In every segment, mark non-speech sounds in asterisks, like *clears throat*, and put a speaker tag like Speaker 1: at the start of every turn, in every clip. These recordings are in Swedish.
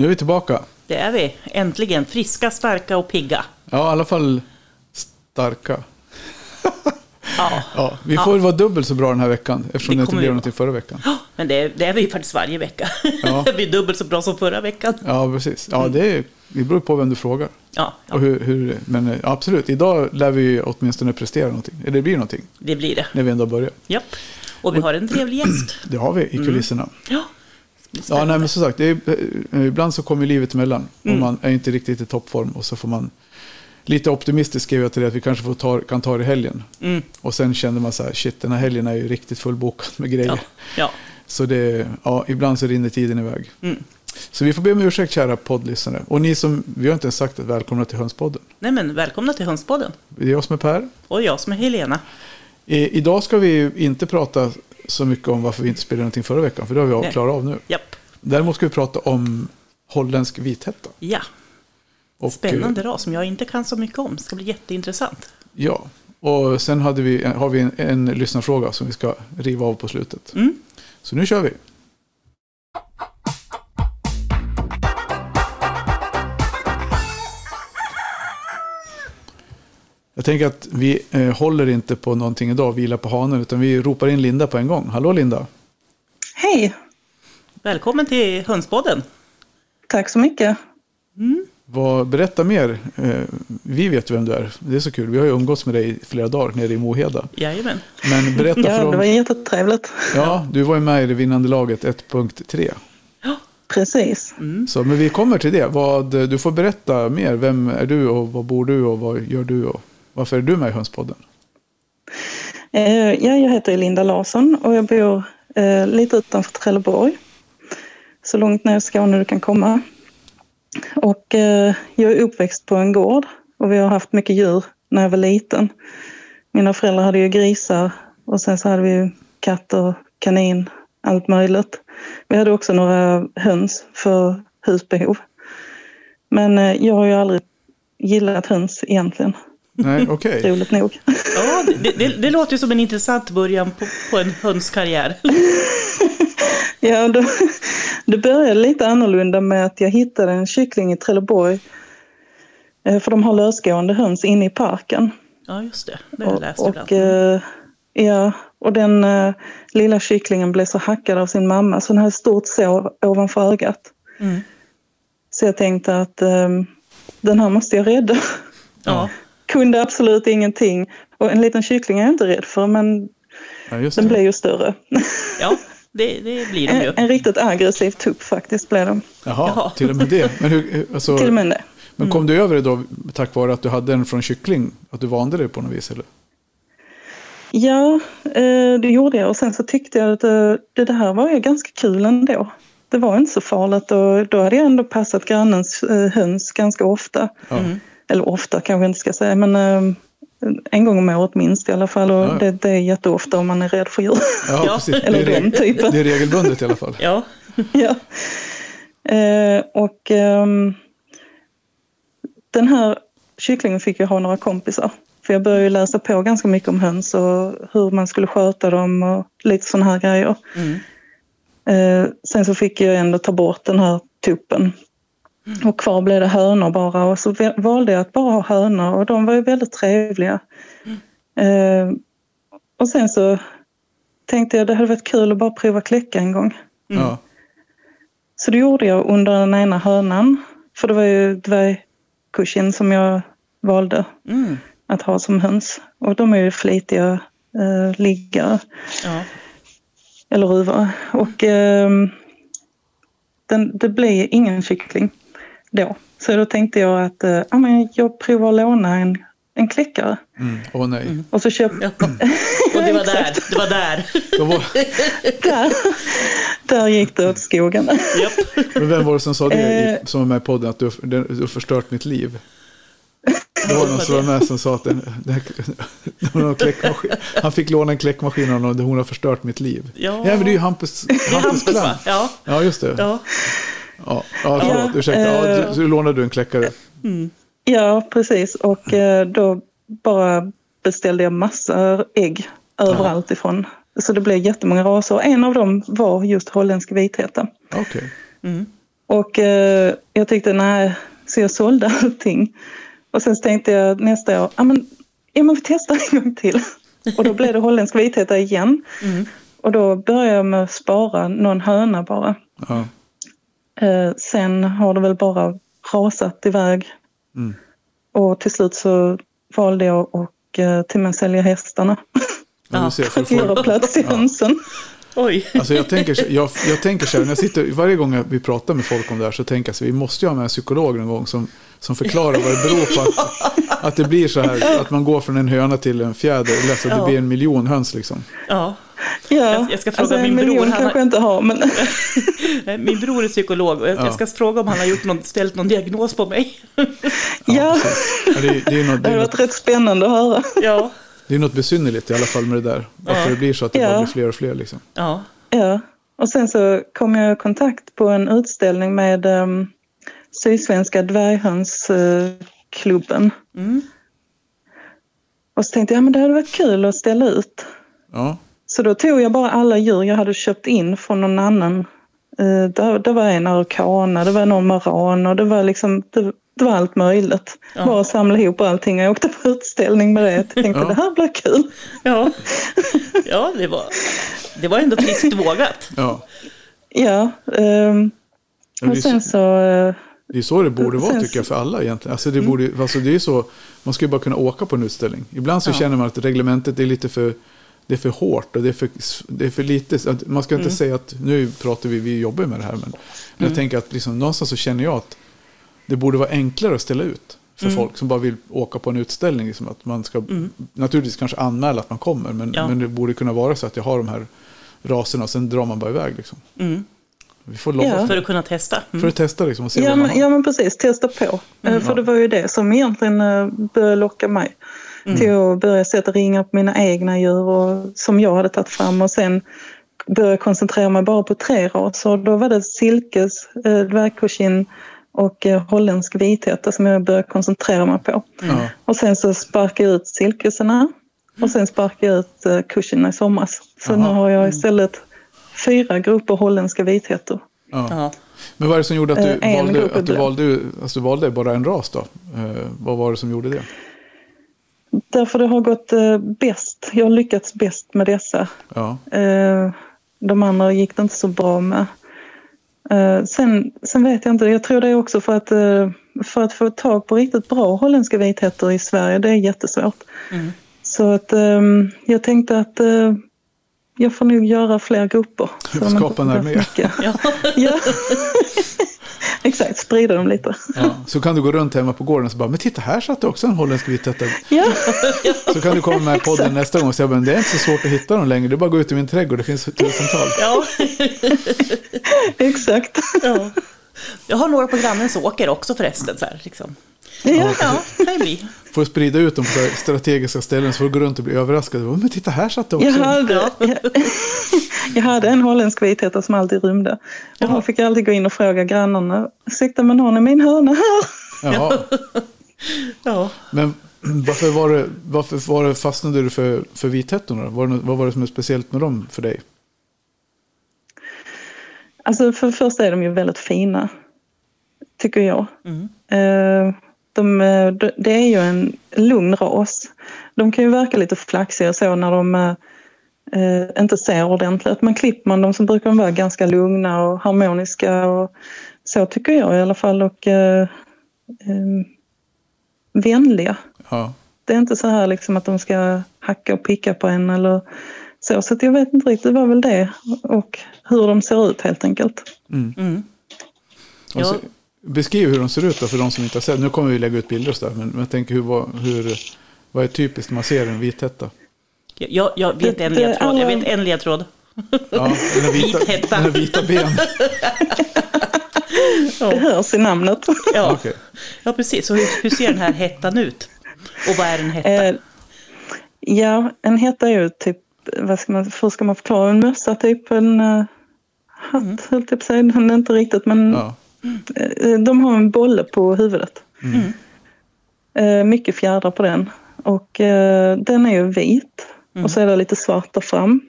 Speaker 1: Nu är vi tillbaka.
Speaker 2: Det är vi. Äntligen. Friska, starka och pigga.
Speaker 1: Ja, i alla fall starka.
Speaker 2: Ja.
Speaker 1: Ja, vi får väl vara dubbelt så bra den här veckan eftersom
Speaker 2: Det
Speaker 1: det inte blev någonting förra veckan.
Speaker 2: Men det, det är vi ju faktiskt varje vecka.
Speaker 1: Ja. *laughs*
Speaker 2: vi är dubbelt så bra som förra veckan.
Speaker 1: Ja, precis. Ja, det, är, det beror på vem du frågar.
Speaker 2: Ja, ja
Speaker 1: Och hur, hur, men eh, absolut, idag lär vi åtminstone prestera någonting. Eller det blir någonting
Speaker 2: det blir det.
Speaker 1: när vi ändå börjar.
Speaker 2: Japp. Och vi har en trevlig gäst. *clears throat*
Speaker 1: Det har vi i kulisserna.
Speaker 2: Ja.
Speaker 1: Ja, nej, men som sagt, är, eh, ibland så kommer livet emellan.
Speaker 2: Mm.
Speaker 1: Och man är inte riktigt i toppform. Och så får man, lite optimistiskt skrev jag till det att vi kanske får ta, kan ta det i helgen.
Speaker 2: Mm.
Speaker 1: Och sen kände man så här, shit den här helgen är ju riktigt fullbokad med grejer.
Speaker 2: Ja. ja.
Speaker 1: Så det, ja, ibland så rinner tiden iväg.
Speaker 2: Mm.
Speaker 1: Så vi får be om ursäkt kära poddlyssnare. Och ni som, vi har inte ens sagt att välkomna till Hönspodden.
Speaker 2: Nej men välkomna till Hönspodden.
Speaker 1: Det är jag som är Per.
Speaker 2: Och jag som är Helena.
Speaker 1: I, idag ska vi inte prata så mycket om varför vi inte spelade någonting förra veckan. För det har vi
Speaker 2: Nej.
Speaker 1: klarat av nu.
Speaker 2: Japp.
Speaker 1: Däremot ska vi prata om holländsk vithätta.
Speaker 2: Ja.
Speaker 1: Och,
Speaker 2: Spännande ras som jag inte kan så mycket om. Det ska bli jätteintressant.
Speaker 1: Ja, och sen hade vi, har vi en, en lyssnarfråga som vi ska riva av på slutet.
Speaker 2: Mm.
Speaker 1: Så nu kör vi. Jag tänker att vi eh, håller inte på någonting idag, vilar på hanen, utan vi ropar in Linda på en gång. Hallå Linda!
Speaker 3: Hej!
Speaker 2: Välkommen till Hönspodden.
Speaker 3: Tack så mycket.
Speaker 1: Vad, berätta mer. Eh, vi vet vem du är. Det är så kul. Vi har ju umgåtts med dig i flera dagar nere i Moheda.
Speaker 2: Jajamän.
Speaker 1: Men berätta *laughs* för
Speaker 3: Ja, det var
Speaker 1: dem.
Speaker 3: jättetrevligt.
Speaker 1: Ja, du var ju med i det vinnande laget 1.3.
Speaker 3: Precis.
Speaker 1: Så, men vi kommer till det. Vad, du får berätta mer. Vem är du och vad bor du och vad gör du och varför är du med i Hönspodden?
Speaker 3: Eh, ja, jag heter Linda Larsson och jag bor eh, lite utanför Trelleborg. Så långt ner i Skåne du kan komma. Och eh, jag är uppväxt på en gård och vi har haft mycket djur när jag var liten. Mina föräldrar hade ju grisar och sen så hade vi katter, kanin, allt möjligt. Vi hade också några höns för husbehov. Men jag har ju aldrig gillat höns egentligen,
Speaker 1: Nej, *laughs* okej.
Speaker 3: roligt nog.
Speaker 2: Ja, det, det, det låter ju som en intressant början på, på en hönskarriär. *laughs*
Speaker 3: Ja, då, det började lite annorlunda med att jag hittade en kyckling i Trelleborg. Eh, För de har lösgående höns inne i parken.
Speaker 2: Ja, just det. Det har jag läst
Speaker 3: Och,
Speaker 2: ibland.
Speaker 3: och, eh, ja, och den eh, lilla kycklingen blev så hackad av sin mamma så den hade ett stort sår ovanför ögat.
Speaker 2: Mm.
Speaker 3: Så jag tänkte att den här måste jag rädda.
Speaker 2: Ja, *laughs*
Speaker 3: Kunde absolut ingenting. Och en liten kyckling är jag inte rädd för men
Speaker 1: Ja, just
Speaker 3: den blev ju större.
Speaker 2: ja det, det blir de ju.
Speaker 3: En, en riktigt aggressiv tupp faktiskt blev den.
Speaker 1: Jaha,
Speaker 2: Ja.
Speaker 1: till och med det. Men, hur, alltså,
Speaker 3: Till och med det.
Speaker 1: men kom du över det då tack vare att du hade den från kyckling? Att du vande dig på något vis? Eller?
Speaker 3: Ja, eh, det gjorde jag och sen så tyckte jag att eh, det där var ju ganska kul ändå. Det var inte så farligt och då hade jag ändå passat grannens eh, höns ganska ofta.
Speaker 1: Ja.
Speaker 3: Eller ofta kanske jag inte ska säga men eh, en gång om året minst i alla fall och
Speaker 1: Ja.
Speaker 3: det, det är jätteofta om man är rädd för djur.
Speaker 1: Ja. *laughs*
Speaker 3: Eller den typen.
Speaker 1: det är regelbundet i alla fall. *laughs*
Speaker 2: Ja, *laughs*
Speaker 3: ja. Eh, och ehm, den här kycklingen fick jag ha några kompisar. För jag började ju läsa på ganska mycket om höns och hur man skulle sköta dem och lite sådana här grejer.
Speaker 2: mm.
Speaker 3: Eh, sen så fick jag ändå ta bort den här tuppen. Och kvar blev det hönor bara och så valde jag att bara ha hönor och de var ju väldigt trevliga. Eh, och sen så tänkte jag det hade varit kul att bara prova kläcka en gång.
Speaker 1: Ja.
Speaker 3: Så det gjorde jag under den ena hönan. För det var ju dvärgkushin som jag valde
Speaker 2: Mm.
Speaker 3: att ha som höns. Och de är ju flitiga eh, liggare,
Speaker 2: ja.
Speaker 3: eller ruvare. Och ehm, den, det blev ingen kyckling då. Så då tänkte jag att eh, ja, men jag provar att låna en, en kläckare.
Speaker 1: Mm. Åh nej.
Speaker 3: Och så köpte
Speaker 2: ja. Och det var där. *laughs* Det var där. *laughs*
Speaker 3: Där, där gick det åt skogen.
Speaker 1: Men vem var det som sa det i,
Speaker 3: Eh.
Speaker 1: som var med i podden? Att du, du, har förstört mitt liv. Det var någon som var med som sa att den, den kläckmaskin. han fick låna en kläckmaskin av någon, hon har förstört mitt liv.
Speaker 2: Ja.
Speaker 1: ja men det är ju Hampus,
Speaker 2: Det är Hampus
Speaker 1: Klang.
Speaker 2: va? Ja.
Speaker 1: Ja, just det. Ja,
Speaker 2: ja.
Speaker 1: ja, förlåt,
Speaker 3: Ja,
Speaker 1: ursäkta. Ja,
Speaker 3: eh.
Speaker 1: du, så lånade du en kläckare.
Speaker 3: Ja, precis. Och eh, då bara beställde jag massor ägg överallt ifrån. Så det blev jättemånga raser. En av dem var just holländsk vitheta.
Speaker 1: Okej.
Speaker 2: Mm.
Speaker 3: Och eh, jag tyckte nej, så jag sålde *laughs* allting. Och sen tänkte jag nästa år, ja men, ja, men vi testar en gång till. *laughs* Och då blev det holländsk vitheta igen.
Speaker 2: Mm.
Speaker 3: Och då började jag med att spara någon höna bara.
Speaker 1: Ja.
Speaker 3: Eh, sen har det väl bara rasat iväg.
Speaker 1: Mm.
Speaker 3: Och till slut så valde jag att eh, till och sälja hästarna.
Speaker 1: Ja,
Speaker 3: att göra plats till
Speaker 1: Ja.
Speaker 3: hönsen.
Speaker 2: Oj.
Speaker 1: alltså jag, tänker, jag, jag tänker så här, när jag sitter, varje gång vi pratar med folk om det här så tänker jag så här, vi måste ju ha med en psykolog någon gång som, som förklarar vad det beror på att, att det blir så här, att man går från en höna till en fjäder, eller så att det
Speaker 2: Ja.
Speaker 1: blir en miljon höns liksom.
Speaker 2: Ja.
Speaker 3: Ja,
Speaker 2: Jag- jag ska fråga
Speaker 3: alltså,
Speaker 2: min bror,
Speaker 3: miljon
Speaker 2: han har-
Speaker 3: kanske jag inte har, men *laughs*
Speaker 2: Min bror är psykolog och jag,
Speaker 1: Ja.
Speaker 2: jag ska fråga om han har gjort någon, ställt någon diagnos på mig.
Speaker 3: ja.
Speaker 1: Ja, det, är- det, är något,
Speaker 3: det
Speaker 1: det, är
Speaker 3: hade
Speaker 1: något,
Speaker 3: varit rätt spännande att höra.
Speaker 2: Ja.
Speaker 1: det är något besynnerligt i alla fall med det där. Varför
Speaker 2: Ja.
Speaker 1: det blir så att det
Speaker 3: Ja.
Speaker 1: bara blir fler och fler liksom.
Speaker 2: Ja.
Speaker 3: Ja, och sen så kom jag i kontakt på en utställning med um, Sydsvenska dvärghönsklubben.
Speaker 2: Mm.
Speaker 3: Och så tänkte jag, ja, men det hade varit kul att ställa ut.
Speaker 1: Ja,
Speaker 3: Så då tog jag bara alla djur jag hade köpt in från någon annan. Eh, Det, det var en arkana, det var någon maran och det var liksom, det, det var allt möjligt.
Speaker 2: Ja.
Speaker 3: Bara samla ihop allting. Jag åkte på utställning med det. Jag tänkte
Speaker 1: Ja.
Speaker 3: det här blir kul.
Speaker 2: Ja. *laughs* Ja, det var, det var ändå friskt vågat.
Speaker 1: ja.
Speaker 3: Ja,
Speaker 1: Det är
Speaker 3: och sen
Speaker 1: så-
Speaker 3: eh,
Speaker 1: Det är så det borde vara tycker jag för alla egentligen. Alltså det, borde, alltså det är så, man ska ju bara kunna åka på en utställning. Ibland så
Speaker 2: Ja.
Speaker 1: känner man att reglementet är lite för, det är för hårt och det är för, det är för lite. man ska inte säga att nu pratar vi, vi jobbar med det här. Men jag tänker att liksom, någonstans så känner jag att det borde vara enklare att ställa ut för folk som bara vill åka på en utställning. Liksom, att man ska naturligtvis kanske anmäla att man kommer. Men,
Speaker 2: Ja.
Speaker 1: men det borde kunna vara så att jag har de här raserna och sen drar man bara iväg. Liksom.
Speaker 2: Mm.
Speaker 1: Vi får
Speaker 3: Ja.
Speaker 1: för,
Speaker 2: För att kunna testa.
Speaker 1: för
Speaker 2: Mm.
Speaker 1: att testa liksom, och se
Speaker 3: Ja
Speaker 1: vad man
Speaker 3: men,
Speaker 1: har.
Speaker 3: ja men precis, testa på. Eh, För det var ju det som egentligen eh, började locka mig till att börja sätta ringar på mina egna djur och, som jag hade tagit fram och sen börja koncentrera mig bara på tre raser. Då var det silkes, eh, dvärgkoshin och eh, holländsk vitheta som jag började koncentrera mig på.
Speaker 1: Ja.
Speaker 3: Och sen så sparkade jag ut silkesarna och sen sparkade jag ut eh, kushina i somras. Så nu
Speaker 1: Jaha.
Speaker 3: har jag istället fyra grupper holländska vithetor.
Speaker 1: Ja. Men vad är det som gjorde att du,
Speaker 3: Eh,
Speaker 1: valde, att du, valde, alltså du valde bara en ras då? Eh, vad var det som gjorde det?
Speaker 3: Därför det har gått eh, bäst. Jag har lyckats bäst med dessa.
Speaker 1: Ja,
Speaker 3: Eh, de andra gick det inte så bra med. Eh, sen, sen vet jag inte, jag tror det är också för att, eh, för att få tag på riktigt bra holländska vitheter i Sverige, det är jättesvårt.
Speaker 2: Mm.
Speaker 3: Så att ehm, jag tänkte att eh, jag får nog göra fler grupper.
Speaker 1: Du får skapa en armé. *laughs*
Speaker 2: ja. *laughs* *laughs*
Speaker 3: Exakt, sprida dem lite.
Speaker 1: ja. Så kan du gå runt hemma på gården och så bara, men titta här satt det också en holländsk vithetta.
Speaker 3: Ja,
Speaker 1: Så kan du komma med i podden nästa gång och säga, men det är inte så svårt att hitta dem längre. Det är bara att gå ut i min trädgård, det finns tusental.
Speaker 2: Ja. *laughs*
Speaker 3: exakt.
Speaker 2: ja. Jag har några på grannens åker också förresten. Så här, liksom.
Speaker 3: Ja.
Speaker 2: Ja, kan ju bli.
Speaker 1: Får sprida ut dem på strategiska ställen så får du gå runt och bli överraskad. Men titta här satt det också.
Speaker 3: Jag hade, *laughs* jag hade en holländsk vitheta som alltid rymde. Och då fick jag alltid gå in och fråga grannarna. Ursäkta men har ni min höna här?
Speaker 1: Jaha.
Speaker 2: Ja.
Speaker 1: Men varför, var det, varför var det fastnade du för, för vithettorna? Var det, vad var det som är speciellt med dem för dig?
Speaker 3: Alltså för det första är de ju väldigt fina. Tycker jag.
Speaker 2: Mm.
Speaker 3: Eh, De, eh, de, det är ju en lugn ras. De kan ju verka lite flaxiga och så när de eh, eh, inte ser ordentligt. Men klipper man dem så brukar de vara ganska lugna och harmoniska. Och så tycker jag i alla fall. Och eh, eh, vänliga.
Speaker 1: Ja.
Speaker 3: Det är inte så här liksom att de ska hacka och picka på en eller så. Så att jag vet inte riktigt, det var väl det. Och hur de ser ut helt enkelt.
Speaker 2: Mm.
Speaker 1: Och så, beskriv hur de ser ut då för de som inte har sett. Nu kommer vi lägga ut bilder och sådär. Men, men jag tänker hur, vad- hur, vad är typiskt när man ser en vithetta?
Speaker 2: Jag, jag vet en ledtråd. Jag vet en ledtråd.
Speaker 1: Ja, den har vita,
Speaker 2: Vithetta.
Speaker 1: den vita ben.
Speaker 3: Det hörs i namnet.
Speaker 2: Ja,
Speaker 1: Okej.
Speaker 2: ja precis. Så hur, hur ser den här hettan ut? Och vad är en hetta?
Speaker 3: Eh, ja, en hetta är ju typ, vad ska man, hur ska man förklara, en mössa typ, en uh, hatt
Speaker 2: Mm.
Speaker 3: höll jag på att säga, den är inte riktigt men
Speaker 1: Ja.
Speaker 3: Eh, de har en bolle på huvudet.
Speaker 2: Mm.
Speaker 3: Eh, mycket fjädrar på den och eh, den är ju vit
Speaker 2: Mm.
Speaker 3: och så är det lite svart där fram.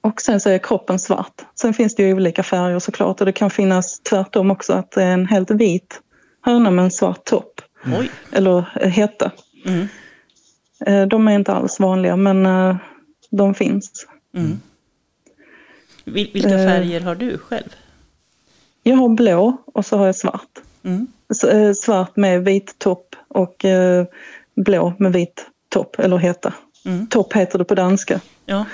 Speaker 3: och sen så är kroppen svart. Sen finns det ju olika färger såklart och det kan finnas tvärtom också att det är en helt vit höna med en svart topp.
Speaker 2: Oj.
Speaker 3: Eller hetta.
Speaker 2: Mm.
Speaker 3: De är inte alls vanliga men de finns.
Speaker 2: Mm. Vil- Vilka färger har du själv?
Speaker 3: Jag har blå och så har jag svart.
Speaker 2: Mm.
Speaker 3: Eh, Svart med vit topp och eh, blå med vit topp eller hetta.
Speaker 2: Mm.
Speaker 3: Topp heter det på danska.
Speaker 2: Ja.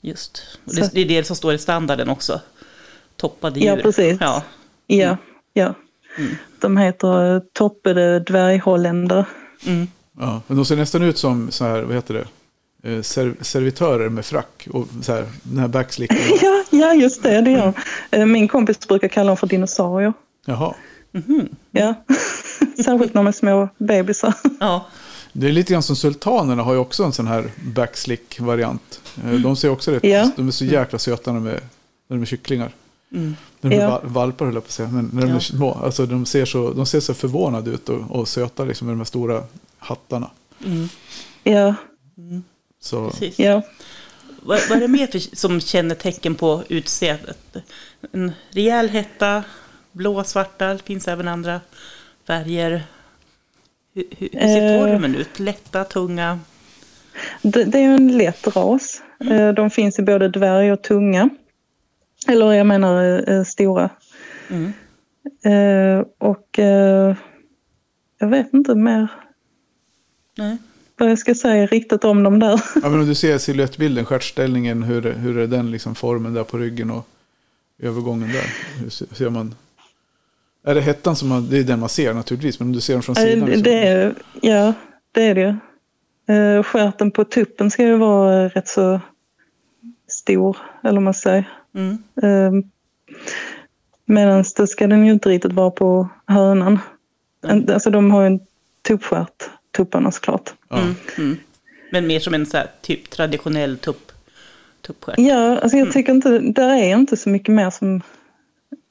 Speaker 2: Just. Och det, det är det som står i standarden också. Toppade djur.
Speaker 3: Ja, precis.
Speaker 2: Ja.
Speaker 3: Ja, ja.
Speaker 2: Mm.
Speaker 3: De heter eh, toppade dvärghålländare.
Speaker 2: Mm.
Speaker 1: Ja, men de ser nästan ut som så här, vad heter det? Eh, Ser, servitörer med frack och så här, den här backslicken. *laughs*
Speaker 3: Ja, ja, just det, det gör de. Eh, Min kompis brukar kalla dem för dinosaurier.
Speaker 1: Jaha.
Speaker 3: Ja. *laughs* Särskilt när de är små bebisar.
Speaker 2: ja.
Speaker 1: Det är lite grann som sultanerna har ju också en sån här backslick-variant. Eh, De ser också rätt,
Speaker 3: Ja.
Speaker 1: de är så jäkla söta när de är, när de är kycklingar.
Speaker 2: Mm.
Speaker 1: När de är
Speaker 3: Ja.
Speaker 1: va- valpar höll jag på att säga, men när de
Speaker 2: Ja.
Speaker 1: är små. Alltså de ser så, de ser så förvånade ut och, och söta liksom med de här stora hattarna.
Speaker 2: Mm.
Speaker 3: Ja,
Speaker 1: Så,
Speaker 2: Precis.
Speaker 3: ja.
Speaker 2: Vad, vad är det mer för, som kännetecken på utseendet? En rejäl hetta, blå, svarta, det finns även andra färger. Hur, hur, ser
Speaker 3: Eh.
Speaker 2: formen ut? Lätta, tunga?
Speaker 3: Det, det är en lätt ras. Eh, De finns i både dvärg och tunga. Eller jag menar eh, stora.
Speaker 2: Mm.
Speaker 3: Eh, Och eh, jag vet inte mer
Speaker 2: Nej.
Speaker 3: Vad jag ska säga riktigt om dem där.
Speaker 1: ja, men om du ser silhuettbilden, stjärtställningen, hur, hur är den liksom formen där på ryggen och övergången där? Hur ser, man? Är det hettan som man, det är den man ser naturligtvis, men om du ser den från sidan?
Speaker 3: Eh,
Speaker 1: liksom,
Speaker 3: Det är, ja, det är det ju. Eh, Stjärten på tuppen ska ju vara eh, rätt så stor, eller man säger.
Speaker 2: Mm.
Speaker 3: Medan det ska den ju inte riktigt vara på hönan. Alltså de har ju en tuppstjärt, tupparna såklart.
Speaker 1: ja.
Speaker 2: Mm. Mm. Men mer som en så här, typ traditionell tupp, tuppstjärt.
Speaker 3: Ja, alltså jag tycker inte, där är inte så mycket mer som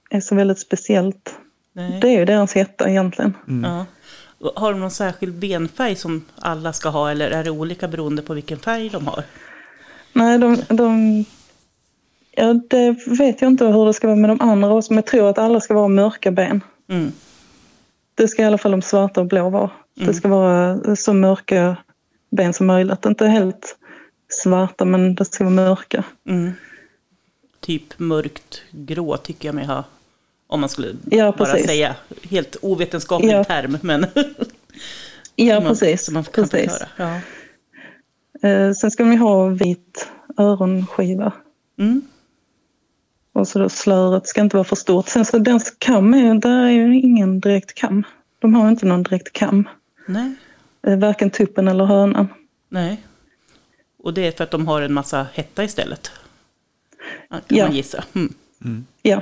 Speaker 3: är så väldigt speciellt.
Speaker 2: Nej.
Speaker 3: Det är ju deras hetta egentligen.
Speaker 2: Ja. Har de någon särskild benfärg som alla ska ha eller är det olika beroende på vilken färg de har?
Speaker 3: Nej, de, de... Ja, det vet jag inte hur det ska vara med de andra också, men jag tror att alla ska vara mörka ben.
Speaker 2: Mm.
Speaker 3: Det ska i alla fall de svarta och blå vara. Det ska vara så mörka ben som möjligt. Inte helt svarta, men det ska vara mörka.
Speaker 2: Mm. Typ mörkt grå tycker jag mig ha. Om man skulle
Speaker 3: Ja,
Speaker 2: bara
Speaker 3: precis.
Speaker 2: säga helt ovetenskaplig
Speaker 3: Ja.
Speaker 2: term. Men *laughs*
Speaker 3: Ja,
Speaker 2: man,
Speaker 3: precis.
Speaker 2: Som man kan
Speaker 3: precis.
Speaker 2: Ja.
Speaker 3: Eh, sen ska de ha vit öronskiva.
Speaker 2: Mm.
Speaker 3: Och så då slöret ska inte vara för stort. Sen så den kam är, där är ju ingen direkt kam. De har inte någon direkt kam.
Speaker 2: Nej,
Speaker 3: Eh, varken tuppen eller hönan.
Speaker 2: nej. Och det är för att de har en massa hetta istället. Kan
Speaker 3: Ja.
Speaker 2: man gissa. Mm.
Speaker 3: Ja,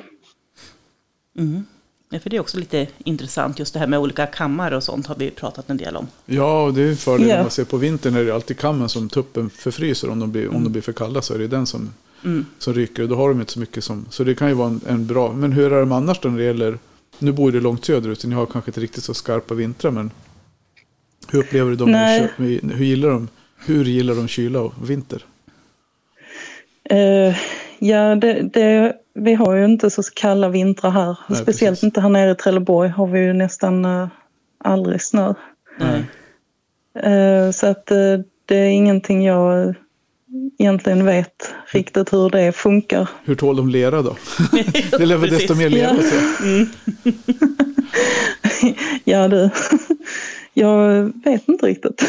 Speaker 2: Mm. Ja, för det är också lite intressant, just det här med olika kammar och sånt har vi pratat en del om.
Speaker 1: Ja, och det är en fördel
Speaker 3: Ja.
Speaker 1: om man ser på vintern är det alltid kammen som tuppen förfryser. Om de blir, om de blir för kalla så är det den som,
Speaker 2: Mm.
Speaker 1: som ryker. Och då har de inte så mycket som... Så det kan ju vara en, en bra... Men hur är de annars då när det gäller... Nu bor du långt söderut, så ni har kanske inte riktigt så skarpa vintrar, men... Hur upplever du dem?
Speaker 3: Nej.
Speaker 1: Hur gillar de, hur gillar de kyla och vinter?
Speaker 3: Eh, ja det, det, vi har ju inte så kalla vintrar här.
Speaker 1: Nej,
Speaker 3: Speciellt
Speaker 1: precis.
Speaker 3: inte här nere i Trelleborg har vi ju nästan eh, aldrig snö. Eh, så att det är ingenting jag egentligen vet riktigt hur det funkar.
Speaker 1: Hur tål de lera då? *laughs* det
Speaker 2: Precis.
Speaker 1: desto mer lera
Speaker 3: Ja.
Speaker 1: så. *laughs*
Speaker 3: Ja du, *laughs* jag vet inte riktigt.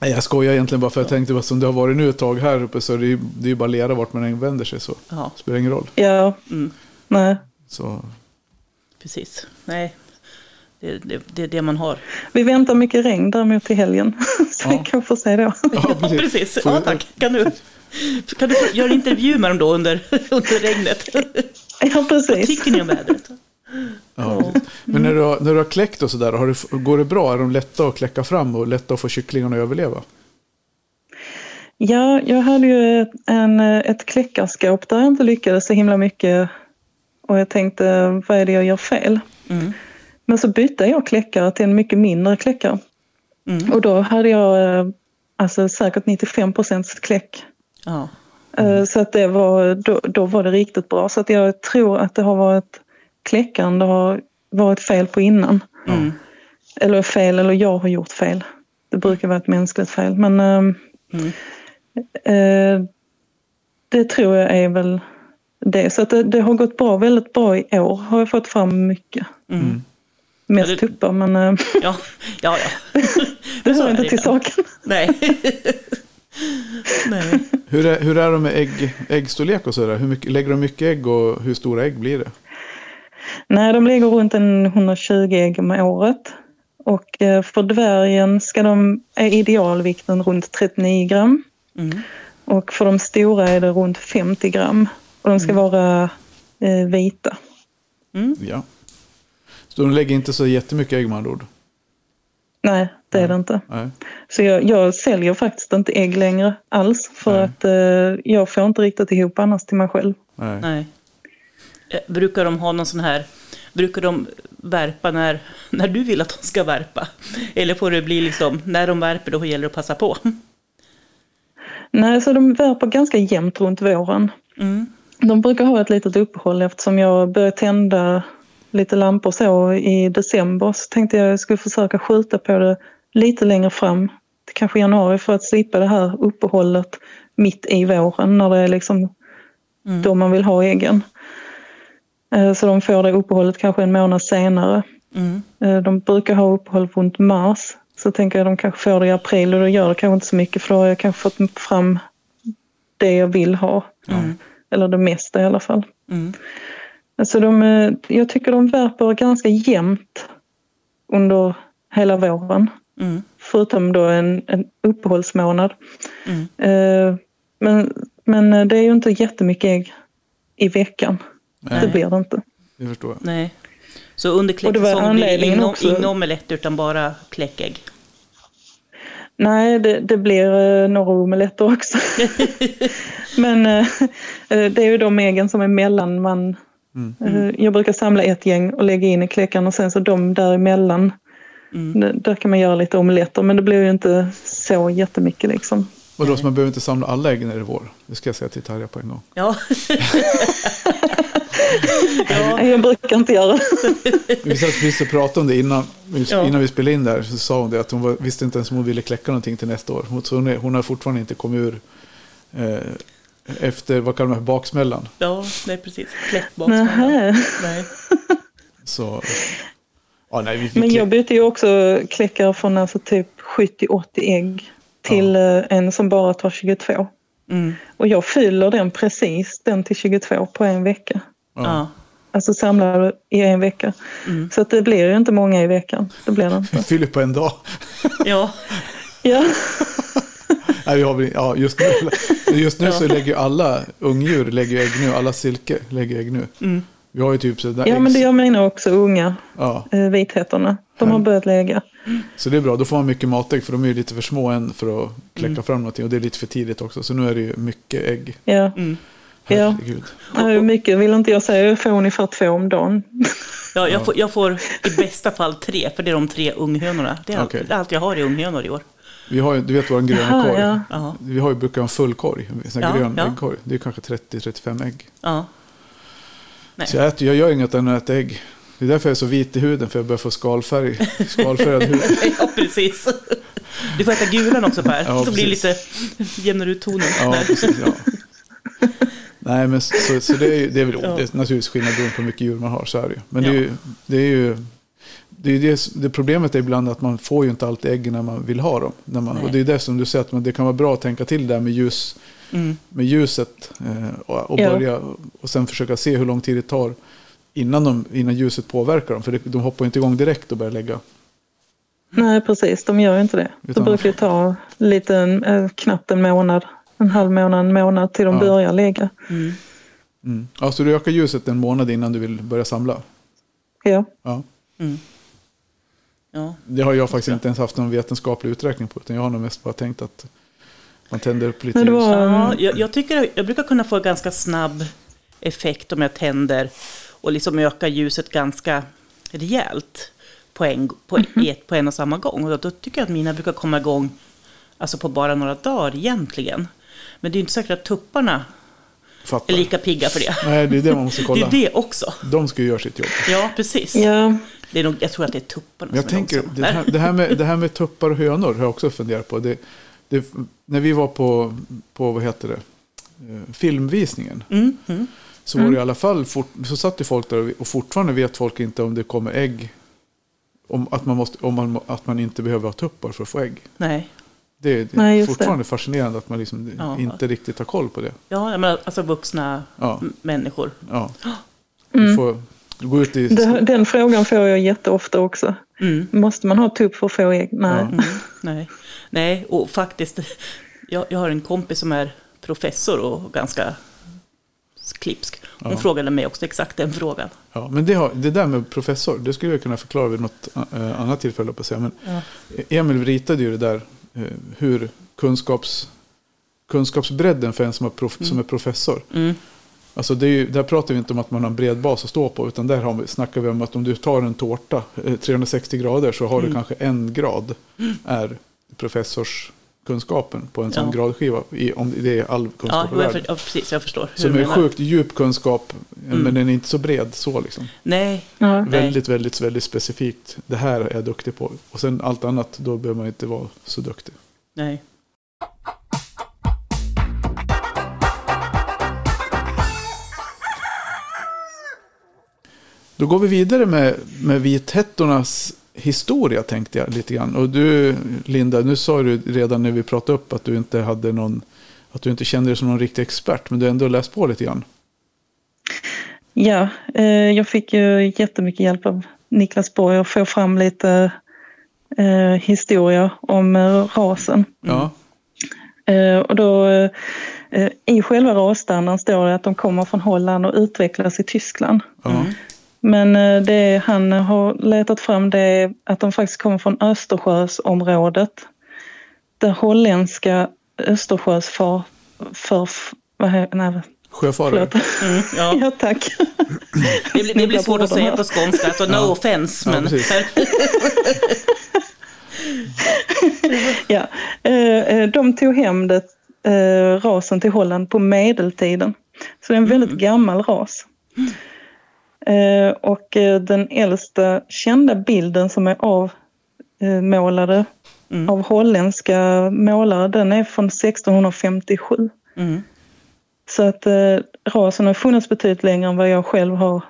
Speaker 1: Nej, jag skojar egentligen bara för jag tänkte att som det har varit nu ett tag här uppe så är det ju, det är ju bara lera vart man än vänder sig så. Det spelar ingen roll.
Speaker 3: ja,
Speaker 2: mm.
Speaker 3: nej.
Speaker 1: Så,
Speaker 2: precis. Nej, det, det, det är det man har.
Speaker 3: Vi väntar mycket regn däremot till helgen. *laughs* Så
Speaker 1: Ja.
Speaker 3: vi kan få se då. *laughs*
Speaker 1: ja,
Speaker 2: precis. Ja, tack. Kan du, kan du göra en intervju med dem då under, *laughs* under regnet?
Speaker 3: Ja,
Speaker 2: Vad
Speaker 3: precis.
Speaker 2: tycker ni om vädret?
Speaker 1: Ja. Men när du, har, när du har kläckt och sådär, har det, går det bra? Är de lätta att kläcka fram och lätta att få kycklingarna att överleva?
Speaker 3: Ja, jag hade ju ett, en, ett kläckarskåp där jag inte lyckades så himla mycket. Och jag tänkte, vad är det jag gör fel?
Speaker 2: Mm.
Speaker 3: Men så bytte jag kläckare till en mycket mindre kläckare.
Speaker 2: Mm.
Speaker 3: Och då hade jag eh, alltså, säkert 95 procents kläck.
Speaker 2: Ja.
Speaker 3: Eh, Så att det var, då, då var det riktigt bra. Så att jag tror att det har varit kläckaren det har varit fel på innan.
Speaker 2: Mm.
Speaker 3: Eller fel, eller jag har gjort fel. Det brukar vara ett mänskligt fel. Men
Speaker 2: Mm.
Speaker 3: eh, det tror jag är väl det. Så att det, det har gått bra, väldigt bra i år. Har jag fått fram mycket.
Speaker 2: Mm.
Speaker 3: Mest
Speaker 2: Ja, det-
Speaker 3: tuppar men eh,
Speaker 2: Ja, ja, ja. *laughs*
Speaker 3: det hör inte
Speaker 2: det
Speaker 3: till
Speaker 2: ibland.
Speaker 3: saken.
Speaker 2: Nej. *laughs* Nej.
Speaker 1: Hur är, hur är det med ägg, äggstorlek och sådär? Hur mycket, lägger de mycket ägg och hur stora ägg blir det?
Speaker 3: Nej, de ligger runt en 120 ägg om året. Och eh, för dvärgen ska de, är idealvikten runt 39 gram.
Speaker 2: Mm.
Speaker 3: Och för de stora är det runt 50 gram. Och de ska vara eh, vita.
Speaker 2: Mm.
Speaker 1: Ja. Så de lägger inte så jättemycket ägg med andra ord?
Speaker 3: Nej, det är det inte.
Speaker 1: Nej.
Speaker 3: Så jag, jag säljer faktiskt inte ägg längre alls. För
Speaker 1: Nej.
Speaker 3: att eh, jag får inte riktigt ihop annars till mig själv.
Speaker 1: Nej.
Speaker 2: Nej. Eh, Brukar de ha någon sån här, brukar de värpa när, när du vill att de ska värpa? Eller får det bli liksom, när de värper då gäller det att passa på?
Speaker 3: Nej, så de värper ganska jämnt runt våren.
Speaker 2: Mm.
Speaker 3: De brukar ha ett litet uppehåll eftersom jag började tända lite lampor så i december. Så tänkte jag att jag skulle försöka skjuta på det lite längre fram. Till kanske januari för att slippa det här uppehållet mitt i våren när det är liksom
Speaker 2: Mm.
Speaker 3: då man vill ha äggen. Eh, Så de får det uppehållet kanske en månad senare.
Speaker 2: Mm.
Speaker 3: Eh, De brukar ha uppehåll runt mars. Så tänker jag att de kanske får det i april och då gör det kanske inte så mycket för då har jag kanske fått fram det jag vill ha.
Speaker 2: Mm.
Speaker 3: Eller det mesta i alla fall.
Speaker 2: Mm.
Speaker 3: Alltså de, eh, jag tycker de värper ganska jämnt under hela våren.
Speaker 2: Mm.
Speaker 3: Förutom då en, en uppehållsmånad.
Speaker 2: Mm.
Speaker 3: Eh, Men, men eh, det är ju inte jättemycket ägg i veckan.
Speaker 1: Nej.
Speaker 3: Det blir det inte.
Speaker 1: Det förstår jag.
Speaker 2: Nej. Så under
Speaker 3: Och det var
Speaker 2: kläcksäsongen blir det
Speaker 3: anledningen
Speaker 2: ingen,
Speaker 3: också.
Speaker 2: ingen omelett utan bara kläckägg?
Speaker 3: Nej, det, det blir några omeletter också. *laughs* Men det är ju de äggen som är mellan man...
Speaker 1: Mm.
Speaker 3: Eh, jag brukar samla ett gäng och lägga in i kläckarna och sen så de däremellan.
Speaker 2: Mm.
Speaker 3: Där kan man göra lite omeletter men det blir ju inte så jättemycket liksom.
Speaker 1: Och då så man behöver inte samla alla ägg när det är vår. Det ska jag säga till Tarja på en gång.
Speaker 2: Ja. *laughs* ja.
Speaker 3: Jag brukar inte göra det.
Speaker 1: Vi satt precis och pratade om det innan,
Speaker 2: Ja.
Speaker 1: innan vi spelade in där. Så sa hon det att hon var, visste inte ens om hon ville kläcka någonting till nästa år. Hon, så hon, är, hon har fortfarande inte kommit ur eh, efter, vad kallar man det, baksmällan.
Speaker 2: ja, nej precis. Kläckbaksmälla.
Speaker 3: Nähä.
Speaker 2: Nej. *laughs*
Speaker 1: Så, ja nej vi fick
Speaker 3: Men jag bytte ju också kläckare från alltså typ 70-80 ägg till eh, en som bara tar 22.
Speaker 2: Mm.
Speaker 3: Och jag fyller den precis, den till 22 på en vecka.
Speaker 2: Ja.
Speaker 3: Alltså samlar i en vecka.
Speaker 2: Mm.
Speaker 3: Så att det blir ju inte många i veckan. Det blir det inte.
Speaker 1: fyller på en dag.
Speaker 2: ja.
Speaker 3: Ja, *laughs*
Speaker 1: Nej, vi har, ja, just nu, just nu så lägger ju alla ungdjur lägger ägg nu. Alla silke lägger ägg nu.
Speaker 2: Mm.
Speaker 1: Vi har ju typ sådär
Speaker 3: ja men det jag menar också unga
Speaker 1: ja,
Speaker 3: eh, vithetterna. De har börjat lägga.
Speaker 1: Så det är bra, då får man mycket matägg för de är ju lite för små än för att kläcka
Speaker 2: Mm.
Speaker 1: fram någonting. Och det är lite för tidigt också. Så nu är det ju mycket ägg.
Speaker 3: Ja,
Speaker 2: Mm.
Speaker 3: Ja.
Speaker 1: Herregud.
Speaker 3: Nej, mycket vill inte jag säga. Jag får ungefär två om dagen. *laughs*
Speaker 2: Ja, jag, får, jag får i bästa fall tre, för det är de tre unghönorna. Det är allt, det är allt jag har i unghönor i år.
Speaker 1: Vi har ju, du vet vår gröna korg.
Speaker 3: ja.
Speaker 2: Ja,
Speaker 1: Vi har ju brukar ha en full korg. En sån
Speaker 2: Ja,
Speaker 1: grön
Speaker 2: ja.
Speaker 1: äggkorg. Det är kanske 30-35 ägg.
Speaker 2: ja. Nej.
Speaker 1: Så jag, äter, jag gör inget annat än att äta ägg. Det är därför jag är så vit i huden. För jag börjar få skalfärg. *laughs* Skalfärgad hud.
Speaker 2: ja, precis. Du får äta gulan också Per,
Speaker 1: Ja,
Speaker 2: så blir det lite
Speaker 1: precis.
Speaker 2: jämnar ut tonen.
Speaker 1: Ja,
Speaker 2: Nej.
Speaker 1: precis. Ja. Nej, men så, så det är, ju- det är väl
Speaker 2: Ja.
Speaker 1: det är naturligtvis skillnad beroende på hur mycket djur man har. Så är det ju. Men det är ju... Det, är ju det, är det, det problemet är ibland att man får ju inte alltid äggen när man vill ha dem. När man,
Speaker 2: Nej.
Speaker 1: och det är det som du säger att man, det kan vara bra att tänka till där med, ljus,
Speaker 2: Mm.
Speaker 1: med ljuset. Eh, och, och,
Speaker 3: Ja.
Speaker 1: börja, och sen försöka se hur lång tid det tar innan, de, innan ljuset påverkar dem. För det, de hoppar ju inte igång direkt och börjar lägga.
Speaker 3: Nej, precis. De gör ju inte det. Det
Speaker 1: Utan-
Speaker 3: brukar ju ta lite, eh, knappt en månad. En halv månad, en månad till de
Speaker 1: Ja.
Speaker 3: börjar lägga.
Speaker 2: Mm.
Speaker 1: Mm. Ja, så du ökar ljuset en månad innan du vill börja samla?
Speaker 3: Ja.
Speaker 1: Ja.
Speaker 2: Mm. Ja.
Speaker 1: Det har jag faktiskt inte ens haft någon vetenskaplig uträkning på. Utan jag har nog mest bara tänkt att man tänder upp lite
Speaker 3: Men det
Speaker 1: ljus.
Speaker 2: Ja, jag, jag, tycker, jag brukar kunna få ganska snabb effekt om jag tänder och liksom ökar ljuset ganska rejält på en, på, i ett, på en och samma gång. Och då, då tycker jag att mina brukar komma igång alltså på bara några dagar egentligen. Men det är ju inte säkert att tupparna
Speaker 1: Fattar.
Speaker 2: är lika pigga för det.
Speaker 1: Nej, det är det man måste *laughs*
Speaker 2: Det
Speaker 1: kolla.
Speaker 2: är det också.
Speaker 1: De ska ju göra sitt jobb.
Speaker 2: Ja, precis.
Speaker 3: Ja,
Speaker 2: Det är nog, jag tror att det är tupparna
Speaker 1: Men jag
Speaker 2: som är
Speaker 1: tänker,
Speaker 2: långsamma.
Speaker 1: det här, det, här med, det här med tuppar och hönor har jag också funderat på. Det, det, när vi var på, på, vad heter det, eh, filmvisningen.
Speaker 2: Mm, mm.
Speaker 1: Så var det i alla fall, fort, så satt ju folk där och- fortfarande vet folk inte om det kommer ägg. Om att man, måste, om man, att man inte behöver ha tuppar för att få ägg.
Speaker 2: Nej.
Speaker 1: Det, är
Speaker 3: Nej, just det.
Speaker 1: fortfarande fascinerande att man liksom
Speaker 2: Ja.
Speaker 1: inte riktigt har koll på det.
Speaker 2: Ja, menar, alltså vuxna
Speaker 1: Ja.
Speaker 2: människor.
Speaker 1: Ja. *gasps* Du får gå ut i...
Speaker 3: det, den frågan får jag jätteofta också.
Speaker 2: Mm.
Speaker 3: Måste man ha tupp för att få ägg? Nej.
Speaker 1: Ja.
Speaker 2: Mm, nej. nej, och faktiskt, jag, jag har en kompis som är professor och ganska klipsk. Hon
Speaker 1: Ja.
Speaker 2: frågade mig också exakt den frågan.
Speaker 1: Ja, men det, har, det där med professor, det skulle jag kunna förklara vid något eh, annat tillfälle. På säga. Men
Speaker 2: Ja.
Speaker 1: Emil ritade ju det där eh, hur kunskaps, kunskapsbredden för en som är, prof, som är professor.
Speaker 2: Mm.
Speaker 1: Alltså det är ju, där pratar vi inte om att man har en bred bas att stå på. Utan där har vi, snackar vi om att om du tar en tårta eh, 360 grader så har
Speaker 2: Mm.
Speaker 1: du kanske en grad. Är professorskunskapen på en sån
Speaker 2: Ja.
Speaker 1: gradskiva. I, om det är all
Speaker 2: Ja,
Speaker 1: kunskap i
Speaker 2: jo, jag,
Speaker 1: världen.
Speaker 2: för, ja, precis, jag förstår.
Speaker 1: Som är sjukt djup kunskap.
Speaker 2: Mm.
Speaker 1: Men den är inte så bred så liksom.
Speaker 2: Nej,
Speaker 3: Ja.
Speaker 2: Nej.
Speaker 1: Väldigt, väldigt, väldigt specifikt. Det här är jag duktig på. Och sen allt annat, då behöver man inte vara så duktig.
Speaker 2: nej.
Speaker 1: Då går vi vidare med, med vithättornas historia tänkte jag lite grann. Och du Linda, nu sa du redan när vi pratade upp att du inte hade någon, att du inte kände dig som någon riktig expert. Men du har ändå läst på lite grann.
Speaker 3: Ja, eh, jag fick ju jättemycket hjälp av Niklas Borg att få fram lite eh, historia om eh, rasen.
Speaker 1: Ja,
Speaker 3: Eh, och då, eh, eh, I själva rasstandarden står det att de kommer från Holland och utvecklas i Tyskland.
Speaker 1: ja.
Speaker 2: Mm.
Speaker 3: Men eh, det han har letat fram det är att de faktiskt kommer från Östersjösområdet. Det holländska Östersjösfar... För, vad heter, nej,
Speaker 1: Sjöfarare.
Speaker 2: Mm, ja. *laughs*
Speaker 3: Ja, tack.
Speaker 2: Det, blir, det blir svårt att säga
Speaker 3: på
Speaker 2: skånska, så no
Speaker 1: Ja.
Speaker 2: offense.
Speaker 1: Ja,
Speaker 2: Men
Speaker 1: precis. *laughs*
Speaker 3: Ja, eh, eh, de tog hem det, rasen till Holland på medeltiden. Så det är en väldigt gammal ras. Eh, och eh, den äldsta kända bilden som är avmålade
Speaker 2: Mm.
Speaker 3: av holländska målare, den är från 1657.
Speaker 2: mm.
Speaker 3: Så att eh, rasen har funnits betydligt längre än vad jag själv har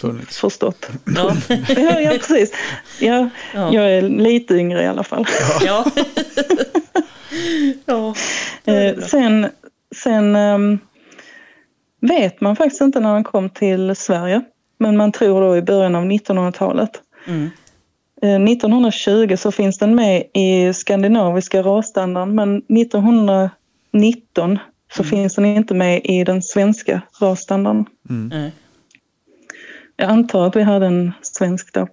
Speaker 1: Funnits.
Speaker 3: förstått.
Speaker 2: ja. *laughs*
Speaker 3: Ja, ja precis. Ja,
Speaker 2: Ja.
Speaker 3: Jag är lite yngre i alla fall.
Speaker 2: ja. *laughs* ja.
Speaker 3: Eh, sen sen ehm, vet man faktiskt inte när den kom till Sverige. Men man tror då i början av 1900-talet.
Speaker 2: Mm.
Speaker 3: Eh, 1920 så finns den med i skandinaviska rasstandarden men 1919 så finns den inte med i den svenska rasstandarden.
Speaker 2: Nej.
Speaker 3: Jag antar att vi hade en svensk då.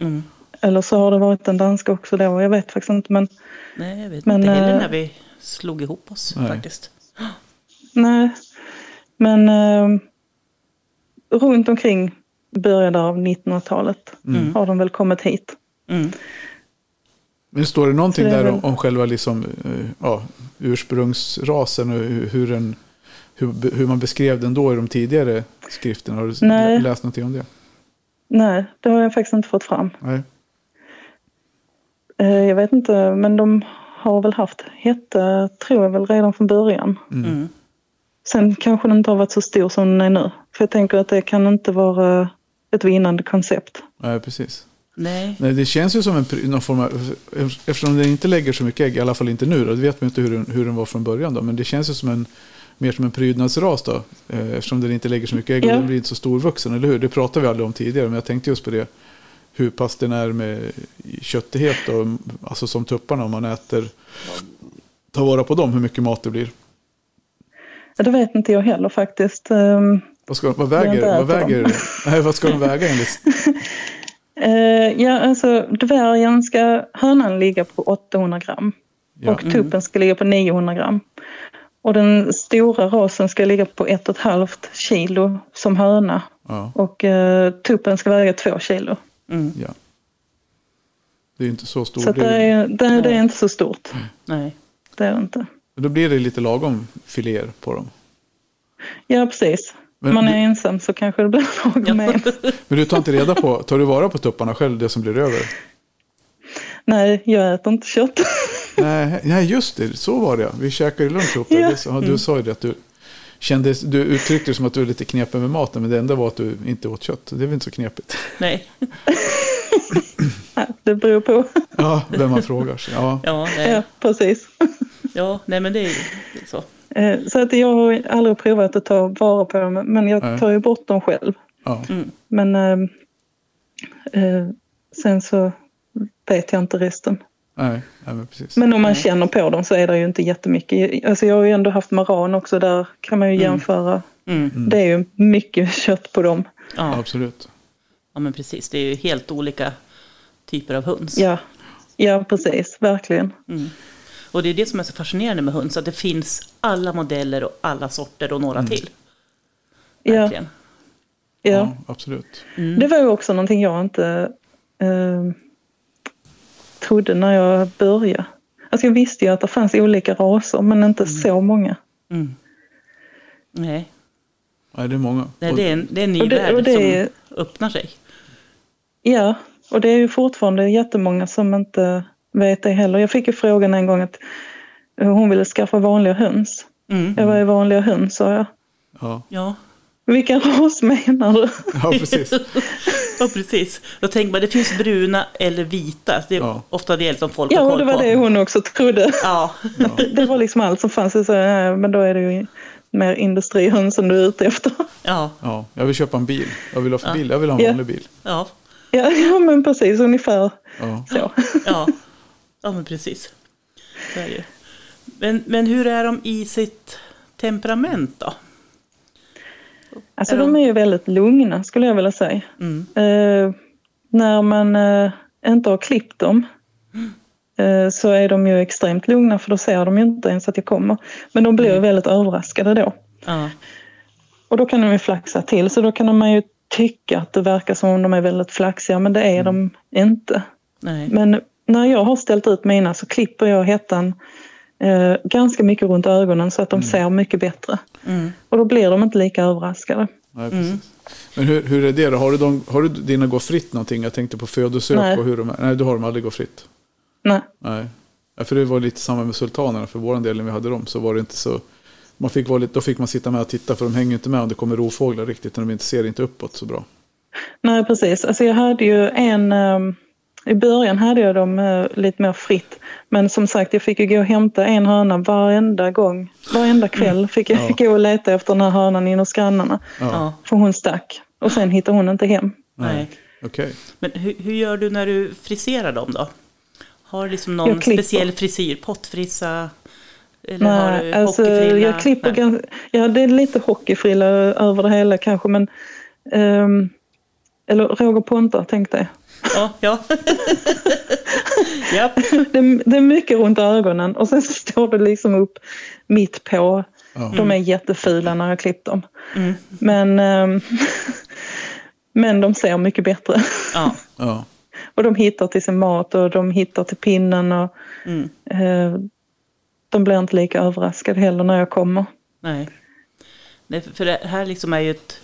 Speaker 2: Mm.
Speaker 3: Eller så har det varit en dansk också då, jag vet faktiskt inte. Men
Speaker 2: Nej, jag vet
Speaker 3: Men,
Speaker 2: inte heller
Speaker 3: eh,
Speaker 2: när vi slog ihop oss
Speaker 1: Nej.
Speaker 2: faktiskt.
Speaker 3: Nej, men eh, runt omkring början av 1900-talet
Speaker 2: Mm.
Speaker 3: har de väl kommit hit.
Speaker 2: Mm.
Speaker 1: Men står det någonting
Speaker 3: det är
Speaker 1: där
Speaker 3: väl-
Speaker 1: om, själva liksom, eh, ja, ursprungsrasen och hur, den, hur, hur man beskrev den då i de tidigare skrifterna? Har du
Speaker 3: Nej.
Speaker 1: läst någonting om det?
Speaker 3: Nej, det har jag faktiskt inte fått fram.
Speaker 1: Nej.
Speaker 3: Eh, jag vet inte, men de har väl haft hette, tror jag väl redan från början.
Speaker 2: Mm.
Speaker 3: Sen kanske den inte har varit så stor som den är nu. För jag tänker att det kan inte vara ett vinnande koncept.
Speaker 1: Nej, precis.
Speaker 2: Nej.
Speaker 1: Nej, det känns ju som en, någon form av, eftersom den inte lägger så mycket ägg, i alla fall inte nu, då, det vet man inte hur den, hur den var från början då, men det känns ju som en, mer som en prydnadsras då, eh, eftersom den inte lägger så mycket ägg och
Speaker 3: Ja.
Speaker 1: den blir inte så storvuxen, eller hur? Det pratade vi aldrig om tidigare, men jag tänkte just på det, hur pass den är med köttighet och alltså som tupparna om man äter, tar vara på dem, hur mycket mat det blir.
Speaker 3: Ja, Det vet inte jag heller faktiskt. Ehm,
Speaker 1: Vad, ska, vad väger, vad väger, *laughs* nej, vad ska de väga enligt? *laughs*
Speaker 3: eh, ja, alltså dvärgen ska hönan ligga på 800 gram.
Speaker 1: Ja.
Speaker 3: Och tuppen ska ligga på 900 gram. Och den stora rasen ska ligga på 1,5 kilo som höna.
Speaker 1: Ja,
Speaker 3: Och eh, tuppen ska väga 2 kilo.
Speaker 2: Mm.
Speaker 1: ja. Det är inte så stort.
Speaker 3: Så
Speaker 1: det är,
Speaker 3: är, det, det är inte så stort.
Speaker 2: Nej.
Speaker 3: Det är det inte.
Speaker 1: Då blir det lite lagom filéer på dem.
Speaker 3: Ja, precis.
Speaker 1: Men
Speaker 3: man är
Speaker 1: du-
Speaker 3: ensam så kanske det blir *laughs* lagom en. *laughs*
Speaker 1: Men du tar inte reda på, tar du vara på tupparna själv, det som blir över?
Speaker 3: Nej, jag äter inte kött. *laughs*
Speaker 1: Nej, nej, just det, så var det ja. Vi käkade lunch ihop.
Speaker 3: Ja.
Speaker 1: Det ja, Du sa ju det att du kände, du uttryckte det som att du är lite knepig med maten, men det enda var att du inte åt kött. Det är väl inte så knepigt.
Speaker 2: Nej.
Speaker 3: Nej, det beror på.
Speaker 1: Ja, vem man frågar. Ja.
Speaker 2: Ja, nej.
Speaker 3: Ja, precis.
Speaker 2: Ja, nej men det är ju så.
Speaker 3: Eh, Så att jag har aldrig provat att ta vara på dem, men jag tar ju bort dem själv.
Speaker 1: Ja.
Speaker 3: Men eh, eh, sen så vet jag inte resten.
Speaker 1: Nej, nej, men precis.
Speaker 3: Men om man känner på dem så är det ju inte jättemycket. Alltså jag har ju ändå haft maran också, där kan man ju jämföra.
Speaker 2: Mm.
Speaker 3: Det är ju mycket *laughs* kött på dem.
Speaker 2: Ja.
Speaker 1: Absolut.
Speaker 2: ja, men precis. Det är ju helt olika typer av höns.
Speaker 3: Ja, ja precis, verkligen.
Speaker 2: Och det är det som är så fascinerande med höns, att det finns alla modeller och alla sorter och några till.
Speaker 3: Ja,
Speaker 2: Verkligen.
Speaker 3: ja.
Speaker 1: Ja, absolut.
Speaker 3: Det var ju också någonting jag inte eh, trodde när jag började. Alltså jag visste ju att det fanns olika raser men inte så många.
Speaker 2: Mm. Nej,
Speaker 1: Nej, det är många.
Speaker 2: Nej det, är en, det är en ny
Speaker 3: Och det-
Speaker 2: värld
Speaker 3: och det-
Speaker 2: som öppnar sig.
Speaker 3: Ja, och det är ju fortfarande jättemånga som inte vet det heller. Jag fick ju frågan en gång att hon ville skaffa vanliga höns.
Speaker 2: Mm.
Speaker 3: Jag var är vanliga höns, sa jag.
Speaker 1: Ja,
Speaker 2: Ja.
Speaker 3: Vilken ras menar du?
Speaker 1: ja, precis. *laughs*
Speaker 2: ja, precis. Då tänker man, det finns bruna eller vita. Det är
Speaker 1: Ja.
Speaker 2: ofta det som folk har
Speaker 3: Ja, och
Speaker 2: koll
Speaker 3: det var
Speaker 2: på.
Speaker 3: det hon också trodde.
Speaker 2: Ja, *laughs*
Speaker 3: Det var liksom allt som fanns. Sa, "Nej, men då är det ju mer industrihöns som du är ute efter.
Speaker 2: ja,
Speaker 1: Ja, jag vill köpa en bil. Jag vill ha, bil. Jag vill ha en
Speaker 3: Ja.
Speaker 1: vanlig bil.
Speaker 2: ja,
Speaker 3: Ja, ja men precis, ungefär
Speaker 1: Ja.
Speaker 3: så.
Speaker 2: ja. Ja, men precis. Så är det. Men, men hur är de i sitt temperament då?
Speaker 3: Alltså
Speaker 2: Är
Speaker 3: de
Speaker 2: de-
Speaker 3: är ju väldigt lugna skulle jag vilja säga.
Speaker 2: Mm.
Speaker 3: Eh, när man eh, inte har klippt dem eh, så är de ju extremt lugna för då ser de ju inte ens att jag kommer. Men de blir ju väldigt överraskade då.
Speaker 2: Ja,
Speaker 3: Och då kan de ju flaxa till så då kan man ju tycka att det verkar som om de är väldigt flaxiga men det är de inte.
Speaker 2: nej.
Speaker 3: Men när jag har ställt ut mina så klipper jag hettan eh, ganska mycket runt ögonen så att de ser mycket bättre.
Speaker 2: Mm.
Speaker 3: Och då blir de inte lika överraskade.
Speaker 1: Nej, precis. Men hur, hur är det då? Har du, de, har du dina gå fritt någonting? Jag tänkte på födosök
Speaker 3: Nej.
Speaker 1: och hur de är. Nej, du har dem aldrig gå fritt.
Speaker 3: Nej.
Speaker 1: Nej. Ja, för det var lite samma med sultanerna. För vår del när vi hade dem så var det inte så. Man fick vara lite, då fick man sitta med och titta för de hänger inte med om det kommer rovfåglar riktigt. När de inte ser inte uppåt så bra.
Speaker 3: Nej, precis. Alltså jag hade ju en... ehm, I början hade jag dem eh, lite mer fritt. Men som sagt, jag fick ju gå och hämta en höna varenda gång. Varenda kväll fick jag
Speaker 1: Ja. *laughs*
Speaker 3: gå och leta efter den här hönan in hos grannarna.
Speaker 1: Ja,
Speaker 3: För hon stack. Och sen hittade hon inte hem.
Speaker 2: nej.
Speaker 1: okej.
Speaker 2: Men hur, hur gör du när du friserar dem då? Har du liksom någon speciell frisyr? Pottfrissa? Eller har
Speaker 3: Nej,
Speaker 2: du
Speaker 3: alltså
Speaker 2: hockeyfrilla?
Speaker 3: jag klipper
Speaker 2: Nej.
Speaker 3: ganska... Ja, det är lite hockeyfrilla över det hela kanske, men... ehm, eller Roger Pontare tänkte jag.
Speaker 2: Ja, ja. *laughs* ja.
Speaker 3: Det, är- det är mycket runt ögonen och sen så står det liksom upp mitt på.
Speaker 1: Ja.
Speaker 3: De är jättefula när jag klippt dem.
Speaker 2: Mm.
Speaker 3: Men, ehm, *laughs* men de ser mycket bättre.
Speaker 2: ja.
Speaker 1: Ja.
Speaker 3: Och de hittar till sin mat och de hittar till pinnen. Och,
Speaker 2: Mm.
Speaker 3: eh, de blir inte lika överraskade heller när jag kommer.
Speaker 2: Nej. Nej, för- för det här liksom är ju ett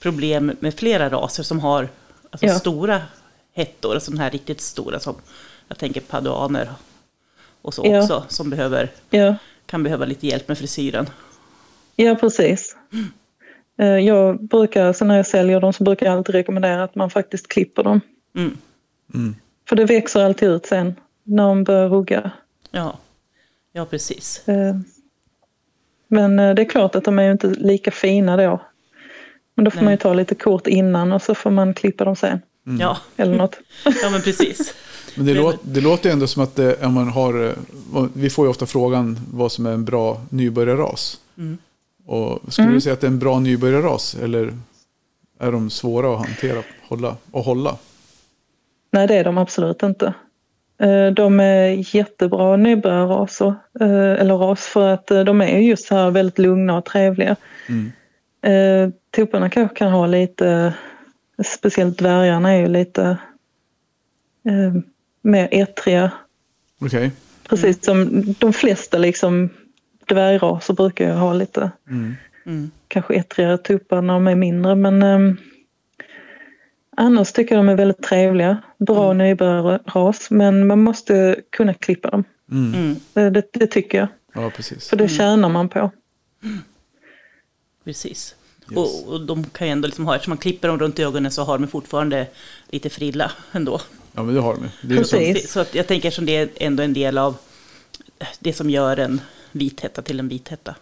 Speaker 2: problem med flera raser som har alltså,
Speaker 3: Ja.
Speaker 2: stora hettor, de här riktigt stora som jag tänker paduaner och så
Speaker 3: Ja.
Speaker 2: också, som behöver,
Speaker 3: Ja,
Speaker 2: kan behöva lite hjälp med frisyren.
Speaker 3: ja precis. Eh, jag brukar, så när jag säljer dem så brukar jag alltid rekommendera att man faktiskt klipper dem.
Speaker 2: Mm.
Speaker 1: Mm.
Speaker 3: För det växer alltid ut sen när de börjar rugga.
Speaker 2: Ja. ja, precis.
Speaker 3: Eh, Men eh, det är klart att de är ju inte lika fina då. Men då får
Speaker 2: Nej.
Speaker 3: man ju ta lite kort innan och så får man klippa dem sen.
Speaker 2: Ja.
Speaker 3: Eller något. *laughs*
Speaker 2: ja, men precis.
Speaker 1: Men det, låter, det låter ju ändå som att det, om man har, eh, vi får ju ofta frågan vad som är en bra nybörjarras.
Speaker 2: Mm.
Speaker 1: Och skulle du säga att det är en bra nybörjarras eller är de svåra att hantera hålla, och hålla?
Speaker 3: Nej, det är de absolut inte. Eh, De är jättebra nybörjarraser, eh, eller ras, för att eh, de är just så här väldigt lugna och trevliga.
Speaker 1: Mm.
Speaker 3: Eh, Tupparna kanske kan ha lite, speciellt dvärgarna är ju lite eh, mer ettriga.
Speaker 1: Okej.
Speaker 3: Precis som de flesta liksom dvärgraser brukar ju ha lite
Speaker 1: Mm.
Speaker 2: Mm.
Speaker 3: kanske ettrigare tuppar när de är mindre. Men um, annars tycker jag de är väldigt trevliga. Bra
Speaker 2: Mm.
Speaker 3: nybörjarras. Men man måste kunna klippa dem.
Speaker 1: Mm.
Speaker 2: Mm.
Speaker 3: Det, det, det tycker jag.
Speaker 1: Ja, precis.
Speaker 3: För det tjänar man på.
Speaker 2: Precis.
Speaker 1: Yes.
Speaker 2: Och, och de kan ju ändå liksom ha, eftersom man klipper dem runt ögonen så har de fortfarande lite frilla ändå.
Speaker 1: Ja, men det har de ju. Det är ju så.
Speaker 3: Precis.
Speaker 2: Så att jag tänker som det är ändå en del av det som gör en vithätta till en vithätta.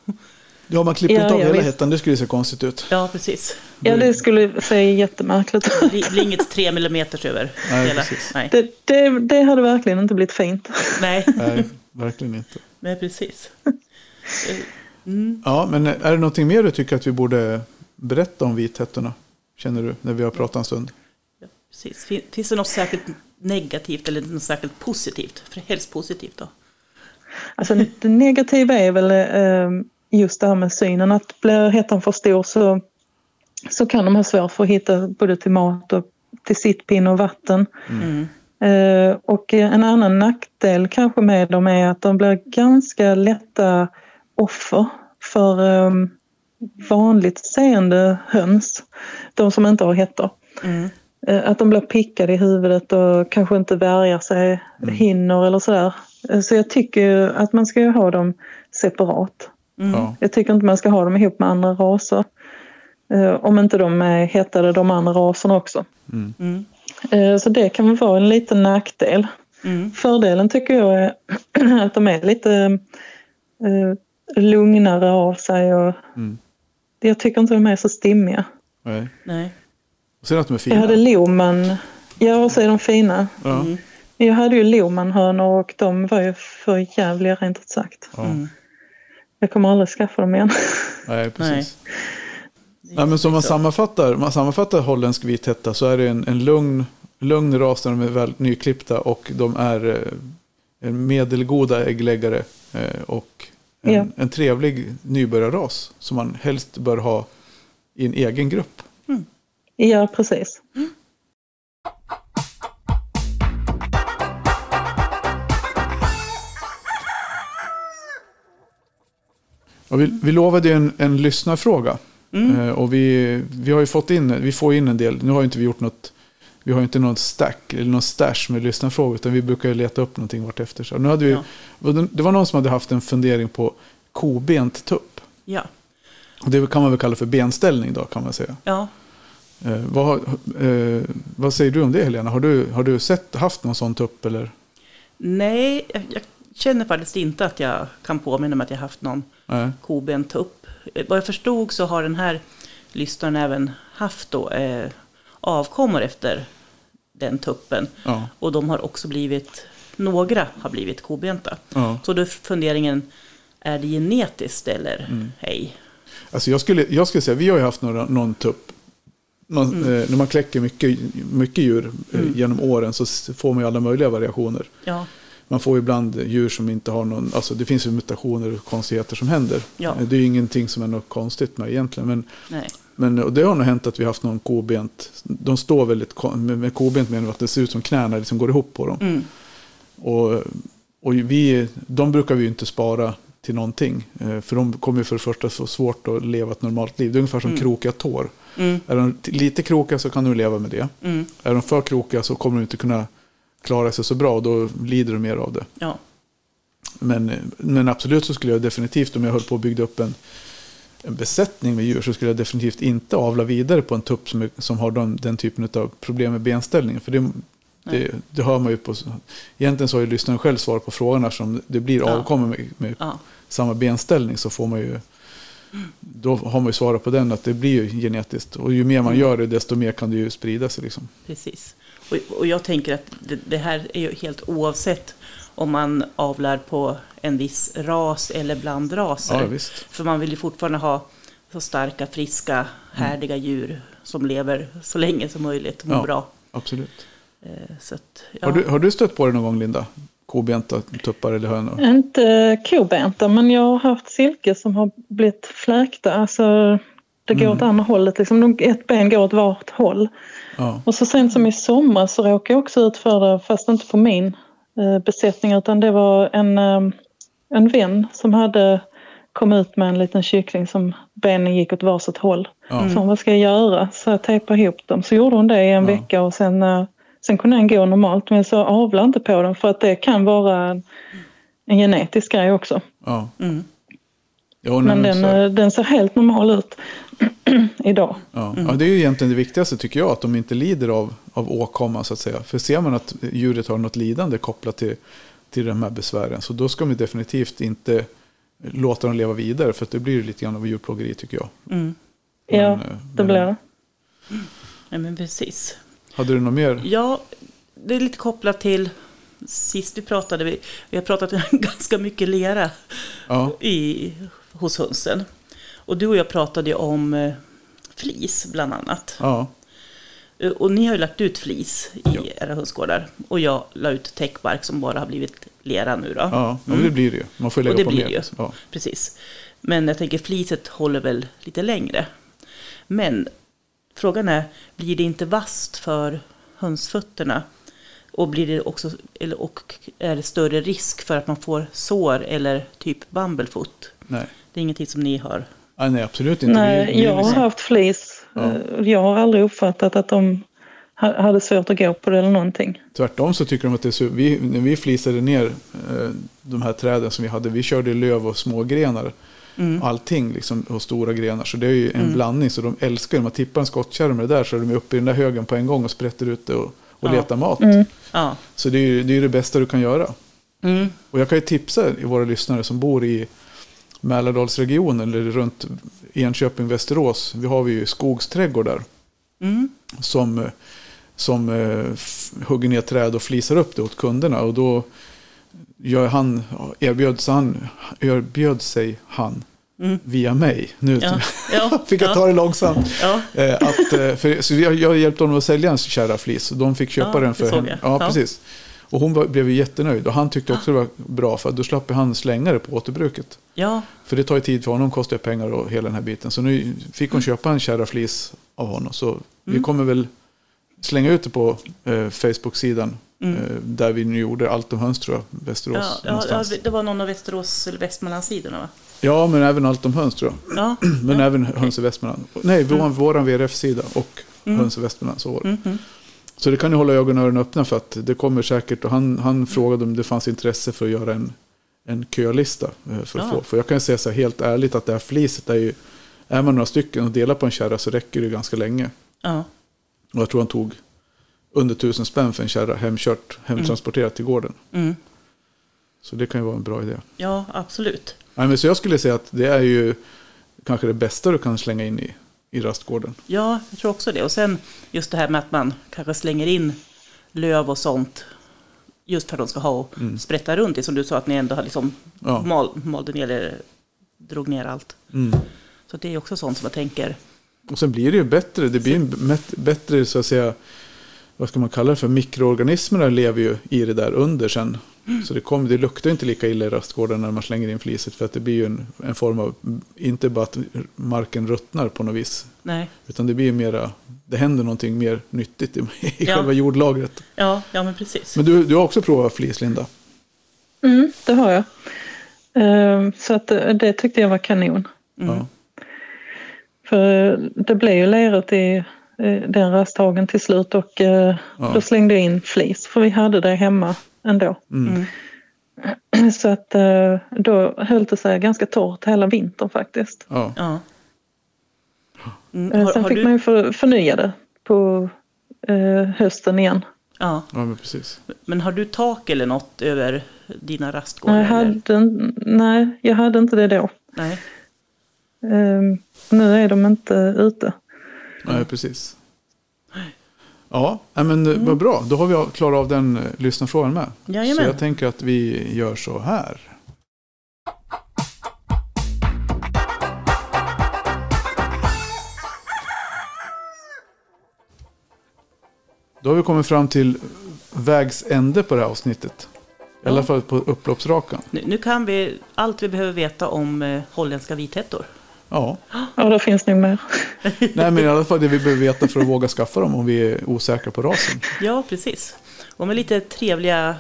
Speaker 1: Ja, man klipper
Speaker 3: Ja,
Speaker 1: inte av hela
Speaker 3: visst.
Speaker 1: hettan. Det skulle se konstigt ut.
Speaker 2: Ja, precis.
Speaker 3: Ja, det skulle se jättemärkligt ut.
Speaker 2: Det blir inget tre millimeters över *laughs*
Speaker 1: Nej,
Speaker 2: hela. Nej.
Speaker 3: Det, det, det hade verkligen inte blivit fint.
Speaker 2: Nej.
Speaker 1: Nej, verkligen inte.
Speaker 2: Nej, precis. *laughs* Mm.
Speaker 1: Ja, men är det någonting mer du tycker att vi borde berätta om vithättorna? Känner du, när vi har pratat en stund?
Speaker 2: Ja, precis. Fin- Finns det något särskilt negativt eller något särskilt positivt? För helst positivt då.
Speaker 3: Alltså, det negativa är väl eh, just det här med synen. Att blir hettan för stor så, så kan de ha svårt för att hitta både till mat och till sittpinne och vatten.
Speaker 2: Mm.
Speaker 3: Eh, och en annan nackdel kanske med dem är att de blir ganska lätta offer för eh, vanligt seende höns. De som inte har hettor.
Speaker 2: Mm.
Speaker 3: Eh, Att de blir pickade i huvudet och kanske inte värjar sig, hinner eller sådär. Eh, Så jag tycker att man ska ju ha dem separat.
Speaker 2: Mm.
Speaker 1: Ja.
Speaker 3: Jag tycker inte man ska ha dem ihop med andra raser. Eh, Om inte de är hettade de andra raserna också.
Speaker 1: Mm.
Speaker 2: Mm.
Speaker 3: Så det kan vara en liten nackdel.
Speaker 2: Mm.
Speaker 3: Fördelen tycker jag är *clears throat* att de är lite lugnare av sig och
Speaker 1: Mm.
Speaker 3: jag tycker inte de är så stimmiga.
Speaker 1: Nej.
Speaker 2: Nej.
Speaker 1: Och sen att de är
Speaker 3: Jag
Speaker 1: fina.
Speaker 3: hade Loman, ja och så är de fina.
Speaker 1: Ja.
Speaker 2: Mm.
Speaker 3: Jag hade ju Lomanhönor och de var ju för jävliga rent ut sagt.
Speaker 1: Ja.
Speaker 2: Mm.
Speaker 3: Jag kommer aldrig skaffa dem igen. *laughs*
Speaker 1: Nej, precis. Nej, men som man sammanfattar, man sammanfattar holländsk vithätta så är det en, en lugn, lugn ras när de är väl nyklippta och de är eh, medelgoda äggläggare eh, och en,
Speaker 3: Ja.
Speaker 1: en trevlig nybörjarras som man helst bör ha i en egen grupp.
Speaker 3: Ja, precis.
Speaker 1: Och vi, vi lovade ju en, en lyssnarfråga. Eh, och vi, vi har ju fått in, vi får in en del, nu har inte vi gjort något, vi har ju inte någon stack eller någon stash med lyssnarfrågor, utan vi brukar ju leta upp någonting vartefter. Så nu hade vi,
Speaker 2: Ja.
Speaker 1: Det var någon som hade haft en fundering på kobent tupp.
Speaker 2: Ja.
Speaker 1: Och det kan man väl kalla för benställning då, kan man säga.
Speaker 2: Ja.
Speaker 1: Eh, vad, eh, vad säger du om det Helena? Har du, har du sett, haft någon sån tupp eller?
Speaker 2: Nej, jag, jag känner faktiskt inte att jag kan påminna mig att jag haft någon
Speaker 1: Nej.
Speaker 2: kobent upp. Eh, Vad jag förstod så har den här lyssnaren även haft då, eh, avkommor efter den tuppen.
Speaker 1: Ja.
Speaker 2: Och de har också blivit, några har blivit kobenta.
Speaker 1: ja.
Speaker 2: Så då är funderingen, är det genetiskt eller
Speaker 1: Mm.
Speaker 2: ej?
Speaker 1: Alltså jag skulle, jag skulle säga, vi har ju haft några, någon tupp. Man, eh, när man kläcker mycket, mycket djur eh, genom åren så får man ju alla möjliga variationer.
Speaker 2: Ja,
Speaker 1: Man får ibland djur som inte har någon, alltså det finns ju mutationer och konstigheter som händer.
Speaker 2: Ja.
Speaker 1: Eh, Det är ju ingenting som är något konstigt med egentligen. Men,
Speaker 2: nej.
Speaker 1: Men och det har nog hänt att vi haft någon kobent, de står väldigt, med, kobent menar att det ser ut som knäna liksom går ihop på dem.
Speaker 2: Mm.
Speaker 1: Och, och vi, de brukar vi ju inte spara till någonting. eh, För de kommer ju för det första få svårt att leva ett normalt liv. Det är ungefär som krokiga tår.
Speaker 2: Mm.
Speaker 1: Är de lite krokiga så kan de leva med det.
Speaker 2: Mm.
Speaker 1: Är de för krokiga så kommer de inte kunna klara sig så bra och då lider de mer av det.
Speaker 2: Ja.
Speaker 1: Men, men absolut så skulle jag definitivt, om jag höll på att bygga upp en, en besättning med djur, så skulle jag definitivt inte avla vidare på en tupp som, är, som har den, den typen av problem med benställningen. För det, det, det hör man ju på... Egentligen så har ju lyssnaren själv svarat på frågan eftersom det blir
Speaker 2: Ja.
Speaker 1: avkommor med, med
Speaker 2: ja.
Speaker 1: samma benställning så får man ju... Då har man ju svarat på den att det blir ju genetiskt. Och ju mer man gör det desto mer kan det ju sprida sig liksom.
Speaker 2: Precis. Och, och jag tänker att det, det här är ju helt oavsett om man avlar på en viss ras eller blandraser.
Speaker 1: Ja, visst.
Speaker 2: För man vill ju fortfarande ha så starka, friska, härdiga djur som lever så länge som möjligt och mår
Speaker 1: Ja.
Speaker 2: bra.
Speaker 1: Absolut.
Speaker 2: Eh, Så att, ja.
Speaker 1: Har, du, har du stött på det någon gång Linda? Kobenta tuppar eller hönor?
Speaker 3: Inte kobenta, men jag har haft silke som har blivit fläkta. Alltså, det går åt andra hållet. Liksom. Ett ben går åt vart håll.
Speaker 1: Ja.
Speaker 3: Och så sent som i sommar så råkade jag också ut för det, fast inte på min besättning, utan det var en, eh, en vän som hade kom ut med en liten kyckling som benen gick åt varsitt håll.
Speaker 1: Ja.
Speaker 3: Så hon, vad ska jag göra? Så jag tejpade ihop dem. Så gjorde hon det i en
Speaker 1: Ja.
Speaker 3: vecka och sen, eh, sen kunde den gå normalt. Men så avla inte på den för att det kan vara en, en genetisk grej också.
Speaker 1: Ja.
Speaker 2: Mm.
Speaker 1: Ja, nej,
Speaker 3: Men
Speaker 1: men
Speaker 3: den,
Speaker 1: så-
Speaker 3: eh, den ser helt normal ut *clears throat* idag.
Speaker 1: Ja. ja, det är ju egentligen det viktigaste tycker jag, att de inte lider av, av åkomma så att säga. För ser man att djuret har något lidande kopplat till, till de här besvären, så då ska man definitivt inte låta dem leva vidare, för att det blir lite grann av djurplågeri tycker jag.
Speaker 2: Mm.
Speaker 3: Ja,
Speaker 1: Men, eh,
Speaker 3: det
Speaker 1: men-
Speaker 3: blir det.
Speaker 2: Ja, men precis.
Speaker 1: Hade du något mer?
Speaker 2: Ja, det är lite kopplat till sist vi pratade. Vi, vi har pratat *laughs* ganska mycket lera
Speaker 1: Ja,
Speaker 2: i, hos hönsen. Och du och jag pratade om eh, flis bland annat.
Speaker 1: ja,
Speaker 2: Eh, Och ni har ju lagt ut flis i era hönsgårdar. Och jag la ut täckbark som bara har blivit lera nu då.
Speaker 1: ja, ja men det blir det ju. Man får ju
Speaker 2: Och
Speaker 1: lägga
Speaker 2: det
Speaker 1: på
Speaker 2: blir
Speaker 1: mer.
Speaker 2: ju.
Speaker 1: Ja.
Speaker 2: Precis. Men jag tänker fliset håller väl lite längre. Men frågan är, blir det inte vasst för hönsfötterna? Och blir det också, eller, och är det större risk för att man får sår eller typ bumblefoot?
Speaker 1: Nej.
Speaker 2: Det är ingenting som ni har.
Speaker 1: Nej, nej, absolut inte.
Speaker 3: Nej,
Speaker 1: Vi- vi
Speaker 3: jag har
Speaker 1: liksom-
Speaker 3: haft flis.
Speaker 1: Ja.
Speaker 3: Eh, Jag har aldrig uppfattat att de ha- hade svårt att gå på det eller någonting.
Speaker 1: Tvärtom så tycker de att det är så, vi, när vi flisade ner eh, de här träden som vi hade, vi körde löv och smågrenar.
Speaker 2: Mm.
Speaker 1: Allting liksom, och stora grenar. Så det är ju en blandning. Så de älskar ju, om man tippar en skottkärra med det där så är de uppe i den där högen på en gång och sprätter ut det och, och
Speaker 2: Ja.
Speaker 1: letar mat.
Speaker 3: Mm.
Speaker 2: Ja.
Speaker 1: Så det är ju det, är det bästa du kan göra.
Speaker 2: Mm.
Speaker 1: Och jag kan ju tipsa i våra lyssnare som bor i Mälardalsregionen eller runt Enköping, Västerås. Vi har vi ju skogsträdgårdar
Speaker 2: Mm.
Speaker 1: som, som eh, hugger ner träd och flisar upp det åt kunderna. Och då gör han, erbjöd, sig han, erbjöd sig han
Speaker 2: Mm.
Speaker 1: via mig. Nu
Speaker 2: Ja. *laughs* Ja.
Speaker 1: fick jag
Speaker 2: ja.
Speaker 1: ta det långsamt. Eh, att, eh, för, så jag, jag hjälpte honom att sälja en kärraflis. Och de fick köpa den för henne. Ja. precis. Och hon var, blev ju jättenöjd. Och han tyckte också det var bra. För då slapp han slänga det på återbruket.
Speaker 2: ja.
Speaker 1: För det tar ju tid för honom, kostar pengar och hela den här biten. Så nu fick hon köpa en kärraflis av honom. Så vi
Speaker 2: Mm.
Speaker 1: kommer väl slänga ut det på eh, Facebook-sidan.
Speaker 2: Mm.
Speaker 1: Eh, där vi nu gjorde allt om höns tror jag, Västerås
Speaker 2: Ja, ja, ja,
Speaker 1: Ja,
Speaker 2: det var någon av Västerås eller Västmanlandssidorna va?
Speaker 1: men även allt om höns tror jag.
Speaker 2: Ja. *clears throat*
Speaker 1: Men
Speaker 2: ja.
Speaker 1: även höns i Västmanland. Nej, vår, våran VRF-sida och
Speaker 2: Mm.
Speaker 1: höns i Västmanland. Så, var det.
Speaker 2: Mm, mm.
Speaker 1: Så det kan ni hålla ögonen och öronen öppna för att det kommer säkert. Och han, han frågade om det fanns intresse för att göra en, en kölista. eh, För, att
Speaker 2: Ja.
Speaker 1: få. för jag kan säga så här helt ärligt att det här fliset är ju, är man några stycken och delar på en kärra så räcker det ganska länge.
Speaker 2: Ja.
Speaker 1: Och jag tror han tog under tusen spänn för en kärra hemkört, hemtransporterat till gården.
Speaker 2: Mm.
Speaker 1: Så det kan ju vara en bra idé.
Speaker 2: ja, absolut.
Speaker 1: Nej, men så jag skulle säga att det är ju kanske det bästa du kan slänga in i, i rastgården.
Speaker 2: Ja, jag tror också det. Och sen just det här med att man kanske slänger in löv och sånt. Just för att de ska ha och sprätta runt det. Som du sa att ni ändå har liksom
Speaker 1: Ja.
Speaker 2: mal, malde ner eller drog ner allt.
Speaker 1: Mm.
Speaker 2: Så det är också sånt som jag tänker.
Speaker 1: Och sen blir det ju bättre. Det blir en bättre, så att säga, vad ska man kalla det för? Mikroorganismerna lever ju i det där under sen. Så det, kommer, det luktar inte lika illa i rastgården när man slänger in fliset. För att det blir ju en, en form av, inte bara att marken ruttnar på något vis.
Speaker 2: Nej.
Speaker 1: Utan det blir ju mera, det händer någonting mer nyttigt i, i
Speaker 2: Ja.
Speaker 1: själva jordlagret.
Speaker 2: Ja, ja men precis.
Speaker 1: Men du, du har också provat flis, Linda?
Speaker 3: Mm, det har jag. Eh, Så att det, det tyckte jag var kanon.
Speaker 2: Mm.
Speaker 1: Ja.
Speaker 3: För det blev ju lerigt i eh, den rasthagen till slut och eh,
Speaker 1: Ja.
Speaker 3: då slängde jag in flis för vi hade det hemma ändå.
Speaker 1: Mm.
Speaker 2: Mm. *clears throat*
Speaker 3: Så att eh, då höll det sig ganska torrt hela vintern faktiskt.
Speaker 1: Ja.
Speaker 2: Ja. Mm.
Speaker 3: Eh,
Speaker 2: Har,
Speaker 3: Sen
Speaker 2: har
Speaker 3: fick
Speaker 2: du,
Speaker 3: man ju för, förnya det på eh, hösten igen.
Speaker 2: ja.
Speaker 1: ja, men precis.
Speaker 2: Men har du tak eller något över dina rastgårdar?
Speaker 3: Jag hade, nej, jag hade inte det då.
Speaker 2: Nej.
Speaker 3: Eh, nu är de inte ute.
Speaker 1: Nej, precis. Ja, men mm. vad bra. Då har vi klarat av den eh, lyssnarfrågan med.
Speaker 2: Jajamän.
Speaker 1: Så jag tänker att vi gör så här. Då har vi kommit fram till vägs ände på det här avsnittet. I alla fall på upploppsrakan.
Speaker 2: Nu, nu kan vi allt vi behöver veta om eh, holländska vithättor.
Speaker 1: Ja,
Speaker 3: Ja, det finns nog mer. *laughs*
Speaker 1: nej men i alla fall det vi behöver veta för att våga skaffa dem om vi är osäkra på rasen.
Speaker 2: Ja, precis. Och med lite trevliga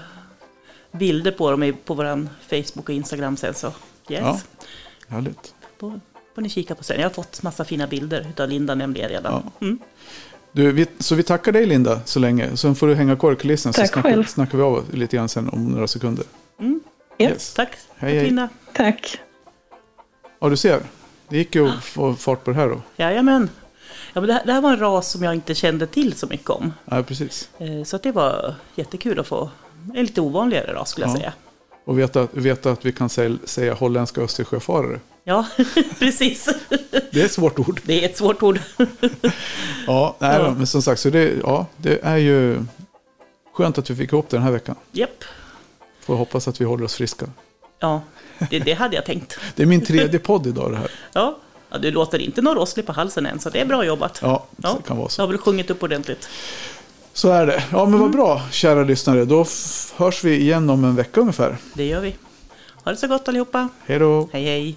Speaker 2: bilder på dem i- på vår Facebook och Instagram sen så. Yes.
Speaker 1: Ja. Härligt.
Speaker 2: Då får ni kika på sen. Jag har fått massa fina bilder av Linda nämligen redan. Mm.
Speaker 1: Du, vi, så vi tackar dig Linda så länge. Sen får du hänga kvar i kulissen så snackar,
Speaker 3: själv.
Speaker 1: snackar vi av lite grann sen om några sekunder.
Speaker 2: Mm.
Speaker 3: Ja,
Speaker 1: Yes.
Speaker 2: Tack,
Speaker 1: Hej,
Speaker 2: tack
Speaker 1: hej.
Speaker 2: Linda.
Speaker 3: tack.
Speaker 1: Ja, du ser. Det gick ju att få fart på det här då.
Speaker 2: Jajamän. Ja, men det, här, det här var en ras som jag inte kände till så mycket om.
Speaker 1: Ja, precis.
Speaker 2: Eh, Så att det var jättekul att få en lite ovanligare ras skulle jag
Speaker 1: Ja.
Speaker 2: säga.
Speaker 1: Och veta, veta att vi kan säga, säga holländska östersjöfarare.
Speaker 2: Ja, *laughs* precis.
Speaker 1: Det är ett svårt ord.
Speaker 2: Det är ett svårt ord. *laughs*
Speaker 1: Ja, nej,
Speaker 2: Ja.
Speaker 1: men som sagt, så det, ja, det är ju skönt att vi fick ihop det den här veckan.
Speaker 2: Japp.
Speaker 1: Får hoppas att vi håller oss friska.
Speaker 2: Ja, det, det hade jag tänkt. *laughs*
Speaker 1: Det är min tredje podd idag det här.
Speaker 2: Ja. ja, du låter inte någon rosslig på halsen än, så det är bra jobbat.
Speaker 1: Ja,
Speaker 2: Ja.
Speaker 1: det kan vara
Speaker 2: Du
Speaker 1: så.
Speaker 2: har väl sjungit upp ordentligt.
Speaker 1: Så är det. Ja, men vad
Speaker 2: Mm.
Speaker 1: bra, kära lyssnare. Då hörs vi igen om en vecka ungefär.
Speaker 2: Det gör vi. Ha det så gott allihopa.
Speaker 1: Hej då!
Speaker 2: Hej hej.